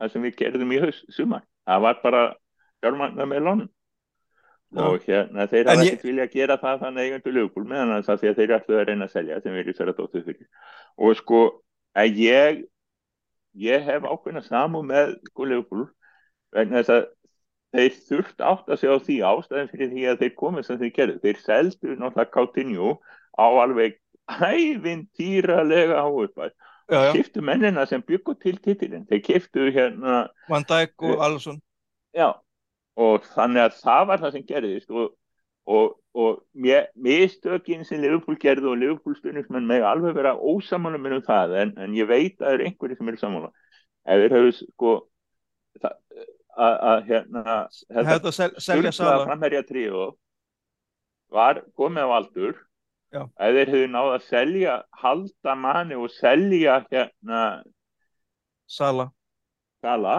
Það sem við gerðum í haus sumar. Það var bara fjármagnar með lánum. Já. og hérna þeir hafa ég- ekkert vilja að gera það þannig eigendur lögból meðan að það því að þeir ætlu að reyna að selja sem við erum sér að dóttu fyrir. Og sko að ég ég hef ákveðna samu með sko lögból vegna þess að þeir þurft átt að segja á því ástæðin fyrir því að þeir komið sem þeir gerðu. Þeir seldu náttúrulega Coutinho á alveg ævintýralega já, kiftu mennina sem byggu til titilin þeir kiftu hérna Van Dijk og Alisson. já, og þannig að það var það sem gerðist og, og, og mér, mistökin sem Liverpool gerði og Liverpool stundismenn með alveg vera ósamála með um það en, en ég veit að það eru einhverjir sem eru samála ef þeir hefur sko að að, hérna að selja sturlaða Sala framherja tríó var komið á aldur Ef þeir hefðu náð að selja halda manni og selja hérna Sala. Skala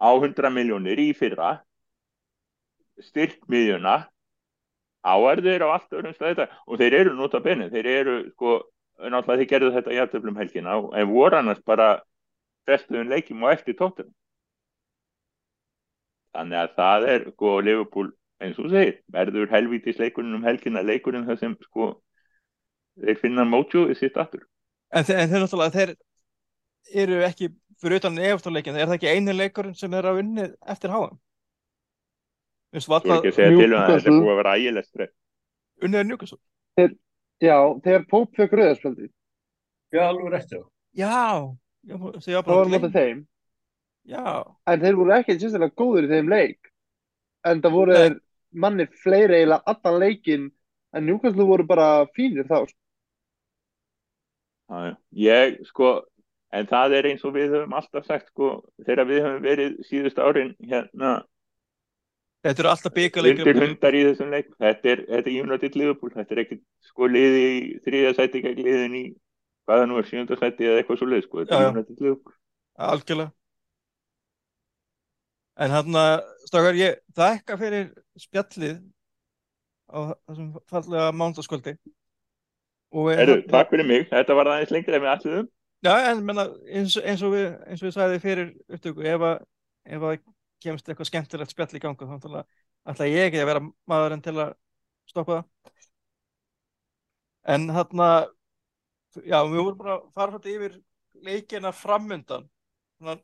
á 100 miljónir í fyrra styrkmiðjuna á er þeir á allt öðrum stæði þetta og þeir eru nota benið, þeir eru sko, náttúrulega þeir gerðu þetta í aðtöflum helgina en voru annars bara festuðum leikjum og eftir tóttunum þannig að það er sko Liverpool eins og segir, verður helvítis leikurinn um helgina leikurinn þar sem sko þeir finna mótjú í sitt aftur. En, þe en þeir náttúrulega þeir eru ekki fyrir utan eftirleikin, er það ekki eini leikurinn sem er að unni eftir háa Þú veist, þú er ekki að segja til um að þetta er búið að vera ægilegt streik unnið er njúkast Já, þegar Pope fekk rauðarspjaldi, já, alveg rétt, já. Ég var mótið þeim, Já, en þeir voru ekki sérstaklega góður í þeim leik. En það voru Nei. þeir manni fleiri eiginlega allan leikinn, en Newcastle voru bara fínir þá. Já. Ég, sko, en það er eins og við höfum alltaf sagt, sko, þegar við höfum verið síðust árin hérna þetta eru alltaf byggaleikur undir hundar í þessum leik. Þetta er, er United Liverpool, þetta er ekki, sko, liði í þriðja sæti gegn liðin í, hvaða nú er, sjönda sæti eða eitthvað svo leið, sko, þetta er United Liverpool. algjörlega en hann að stakar ég þakka fyrir spjallið á þessum fallega mándaskvöldi hérna- takk fyrir mig, þetta var aðeins lengra en við alluðum. já, en menna, eins, eins og við eins og við sagði fyrir upptöku ef að, ef að kemst eitthvað skemmtilegt spjall í gangu þá ætla, ég ekki að vera maðurinn til að stoppa það. En hann að já, við vorum bara að fara þetta yfir leikina framundan. Svona,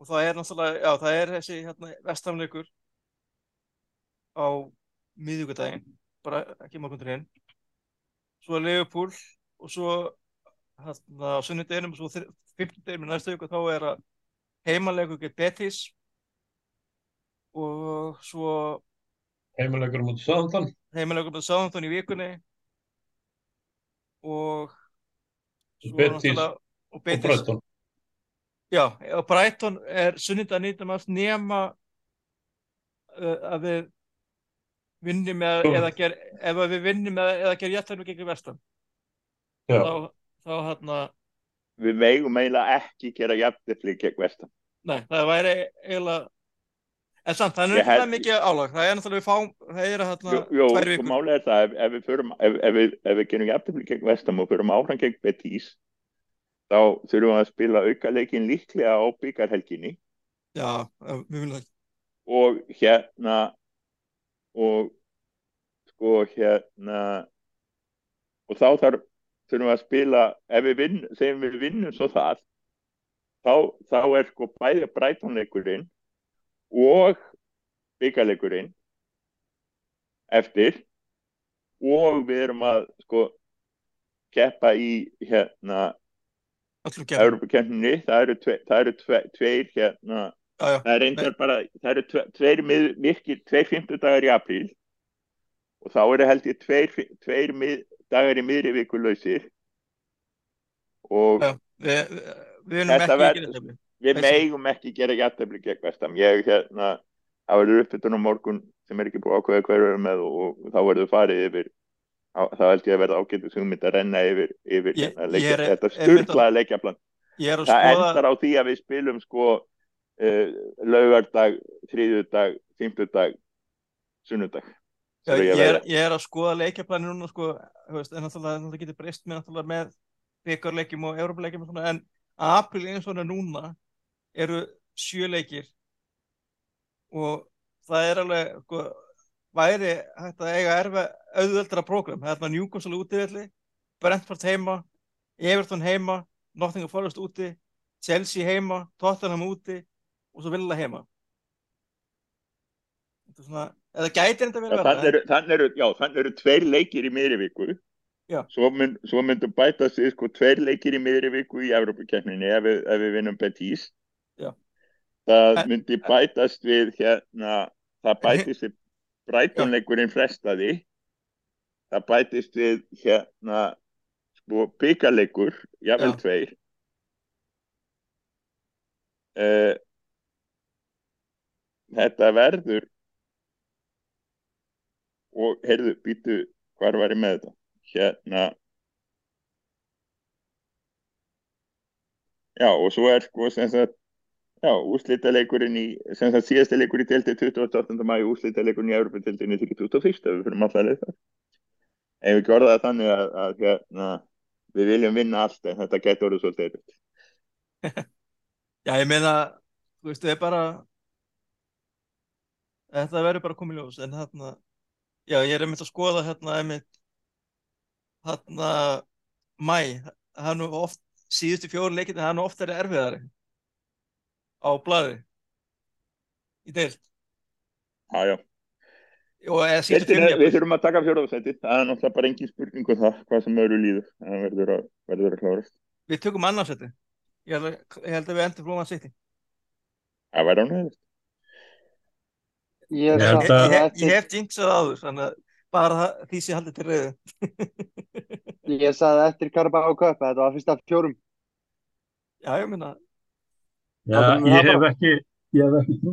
og það er náttúrulega, já, það er þessi hérna, vestamleikur á miðvíkudaginn, bara ekki morgundurinn svo Liverpool og svo hérna á sunnudeginum og svo fymtudeginum í næstu viku þá er að heimalega get Betis og svo Heimilegur mútið Sáðan. heimalega með Southampton í vikunni og svo Betis og Brighton. Já, og Brighton er sunnudag 19. mars nema uh, að við vinnum eða ger, ef við vinnum eða ger jættarnu gegn vestan þá, þá hérna Við megum eiginlega ekki gera jafntefli gegn vestan. nei, það væri eiginlega en samt, það er náttúrulega mikið álag. Það er náttúrulega við fáum, það er hérna tvær sko vikur. málið er það, ef, ef við förum, ef, ef við, ef við gerum jafntefli gegn vestam og förum áfram gegn Betis, þá þurfum við að spila aukaleikin líklega á byggarhelginni já, við viljum það. Og hérna og sko hérna og þá þarf þurfum við að spila ef við vinn, þegar við vinnum svo það þá, þá er sko bæði brætonleikurinn og byggarleikurinn eftir. Og við erum að sko keppa í hérna kemur, Európa-kemninni, það eru, tve, það eru tve, tveir hérna já, já, Það er bara, það eru tve, tveir, mið, virkir, tveir fimmtudagar í apríl og þá eru held ég tveir, tveir mið, dagar í miðri viku lausir og já við, við, við viljum Þetta ekki ver- gera þetta við megum ekki gera jættefli gegn vestam. Ég hérna, það verður uppbytun á morgun sem er ekki búið ákveða hverju er með og, og þá verður farið yfir, þá held ég að verða ágættu hugmynd að renna yfir, yfir Ég- hérna, leikja, ég er- þetta sturglaða leikjaplan. Það skoða endar á því að við spilum sko uh, laugardag, þriðjudag, fimmtudag, sunnudag. Já, ég, er, ég er að skoða leikjaplæni núna sko, veist, en það getur breyst með með byggarleikjum og európaleikjum og svona, en april eins og núna eru sjö leikir. Og það er alveg sko, væri hægt að eiga erfa auðveldra prógram, það er þarna Newcastle útivelli, Brentford heima Everton heima, Nottingham Forest úti Chelsea heima, Tottenham úti og svo Villa heima þetta er svona eða gæti þetta verið þannig eru, þannig eru, þannig eru tveir leikir í miðri viku. Já. Svo, mynd, svo myndu bætast við sko tveir leikir í miðri viku í Evrópukeppninni ef, ef við vinnum Betis. Já. Það En- myndi bætast við hérna, það bætist við Brighton-leikurinn frestaði. Það bætist við hérna, sko, byggarleikur, jafnvel Já. tveir. Uh, þetta verður og heyrðu, býtu hvar var ég með þetta hérna já og svo er sko sem sagt já, úrslitaleikurinn í sem sagt síðasti leikur í delti 28. mæg úrslitaleikurinn í Európa-deltinni 31. ef við fyrir alltaf leið þar ef við ekki orðaði þannig að, að hérna, við viljum vinna allt en þetta getur orðið svolítið. Já, ég meina, þú veist, það er bara þetta verður bara komið ljós, en þarna já, ég er einmitt að skoða hérna einmitt þarna mæ, það er oft síðustu fjóru leikindi, það er oft verið erfiðari á blaði í deild. Já, já. og fimm er, við þurfum að taka fjóraðsæti það er náttúrulega bara engin spurning um það hvað sem öðru líður það verður að, verður að klárast. Við tökum annarsætti ég held að, ég held að við endur flóman sitt það væri ánægilegt Ég Ég ég, að- ég, ég hef jinxað þannig að bara því sé haldið til reyðu ég sagði eftir Carabao Cup að þetta var fyrst af fjórum. já, ég meina, Já, Áfram með ég hef ekki, ég hef ekki á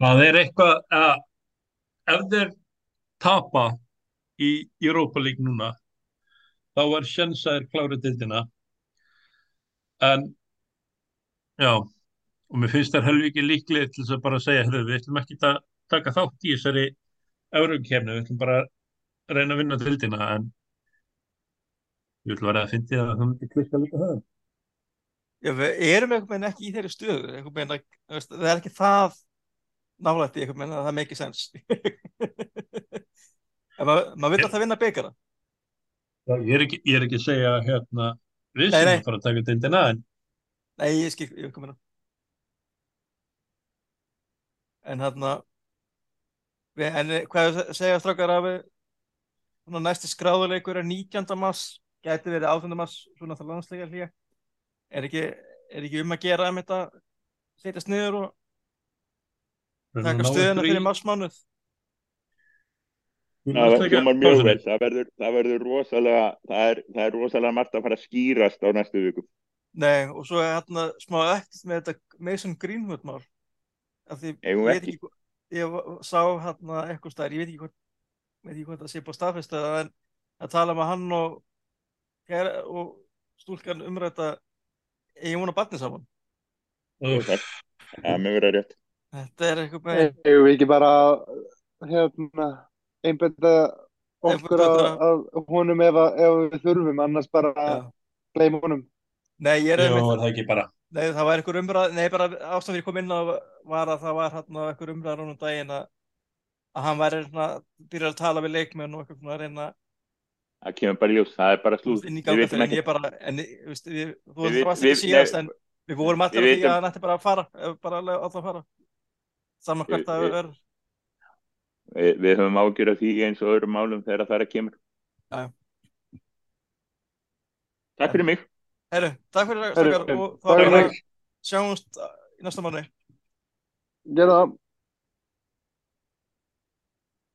það. Er eitthvað að ef þeir tapa í Europa League núna þá er sjens að þeir klára dildina en já og mér finnst þær helviki líklega til þess að bara segja við ætlum ekki að taka þátt í þessari eurumkefni, við ætlum bara að reyna að vinna dildina en ég vil vera að fyndi að það myndi klikka líka það Já, við erum einhvern veginn ekki í þeirri stöðu einhvern veginn það er ekki það nálægt í einhvern veginn að það make sense. En maður mað vil alltaf vinna byggara Já, ég er ekki, ég er ekki að segja hérna við sem nei. að fara að taka dildina en nei, ég skil, ég kom inn á en þarna Við- En hvað segja við svona næsti skráðuleikur er 19. mars gæti verið 18. mars svona það landsleika hlýja er ekki, er ekki um að gera um þetta setjast niður og taka stöðuna fyrir marsmánuð Það hljómar mjög vel, það verður, það verður rosalega, það er, það er rosalega margt að fara að skýrast á næstu viku. Nei, og svo er hérna smá eftir með þetta Mason Greenwood mál af því Eigum ég veit ekki? ég sá hérna eitthvað stær, ég veit ekki hvort veit ekki hvort það sé på staðfest en að tala með hann og og stúlkan umræta eigin vona barni saman Það með vera rétt. þetta er eitthvað með Eigum við ekki bara hérna, einbetta okkur að honum ef, að- ef við þurfum, annars bara Já. gleyma honum. Nei, ég er já, einmitt, er það ekki bara nei, það var einhver umræð, nei, bara ástæðan fyrir ég kom inn á var að það var hérna einhver umræð rúnum daginn að, að hann væri hérna, byrjar að tala við leikmenn og eitthvað svona að reyna Það kemur bara í ljós, það er bara slúð. Við veitum ekki. ég bara, en veist, við, þú Við- veist, það við- ekki síðast, en við vorum að því að hann ætti bara að fara, ef bara að láta fara, saman hvert að við- vera, Við, við höfum ágjör af því eins og öðrum málum þegar það er að kemur. Já, já. Takk fyrir mig. Herru, takk fyrir Herru, stakar og takk bara fyrir. sjáumst í næsta mánu. Gerða það.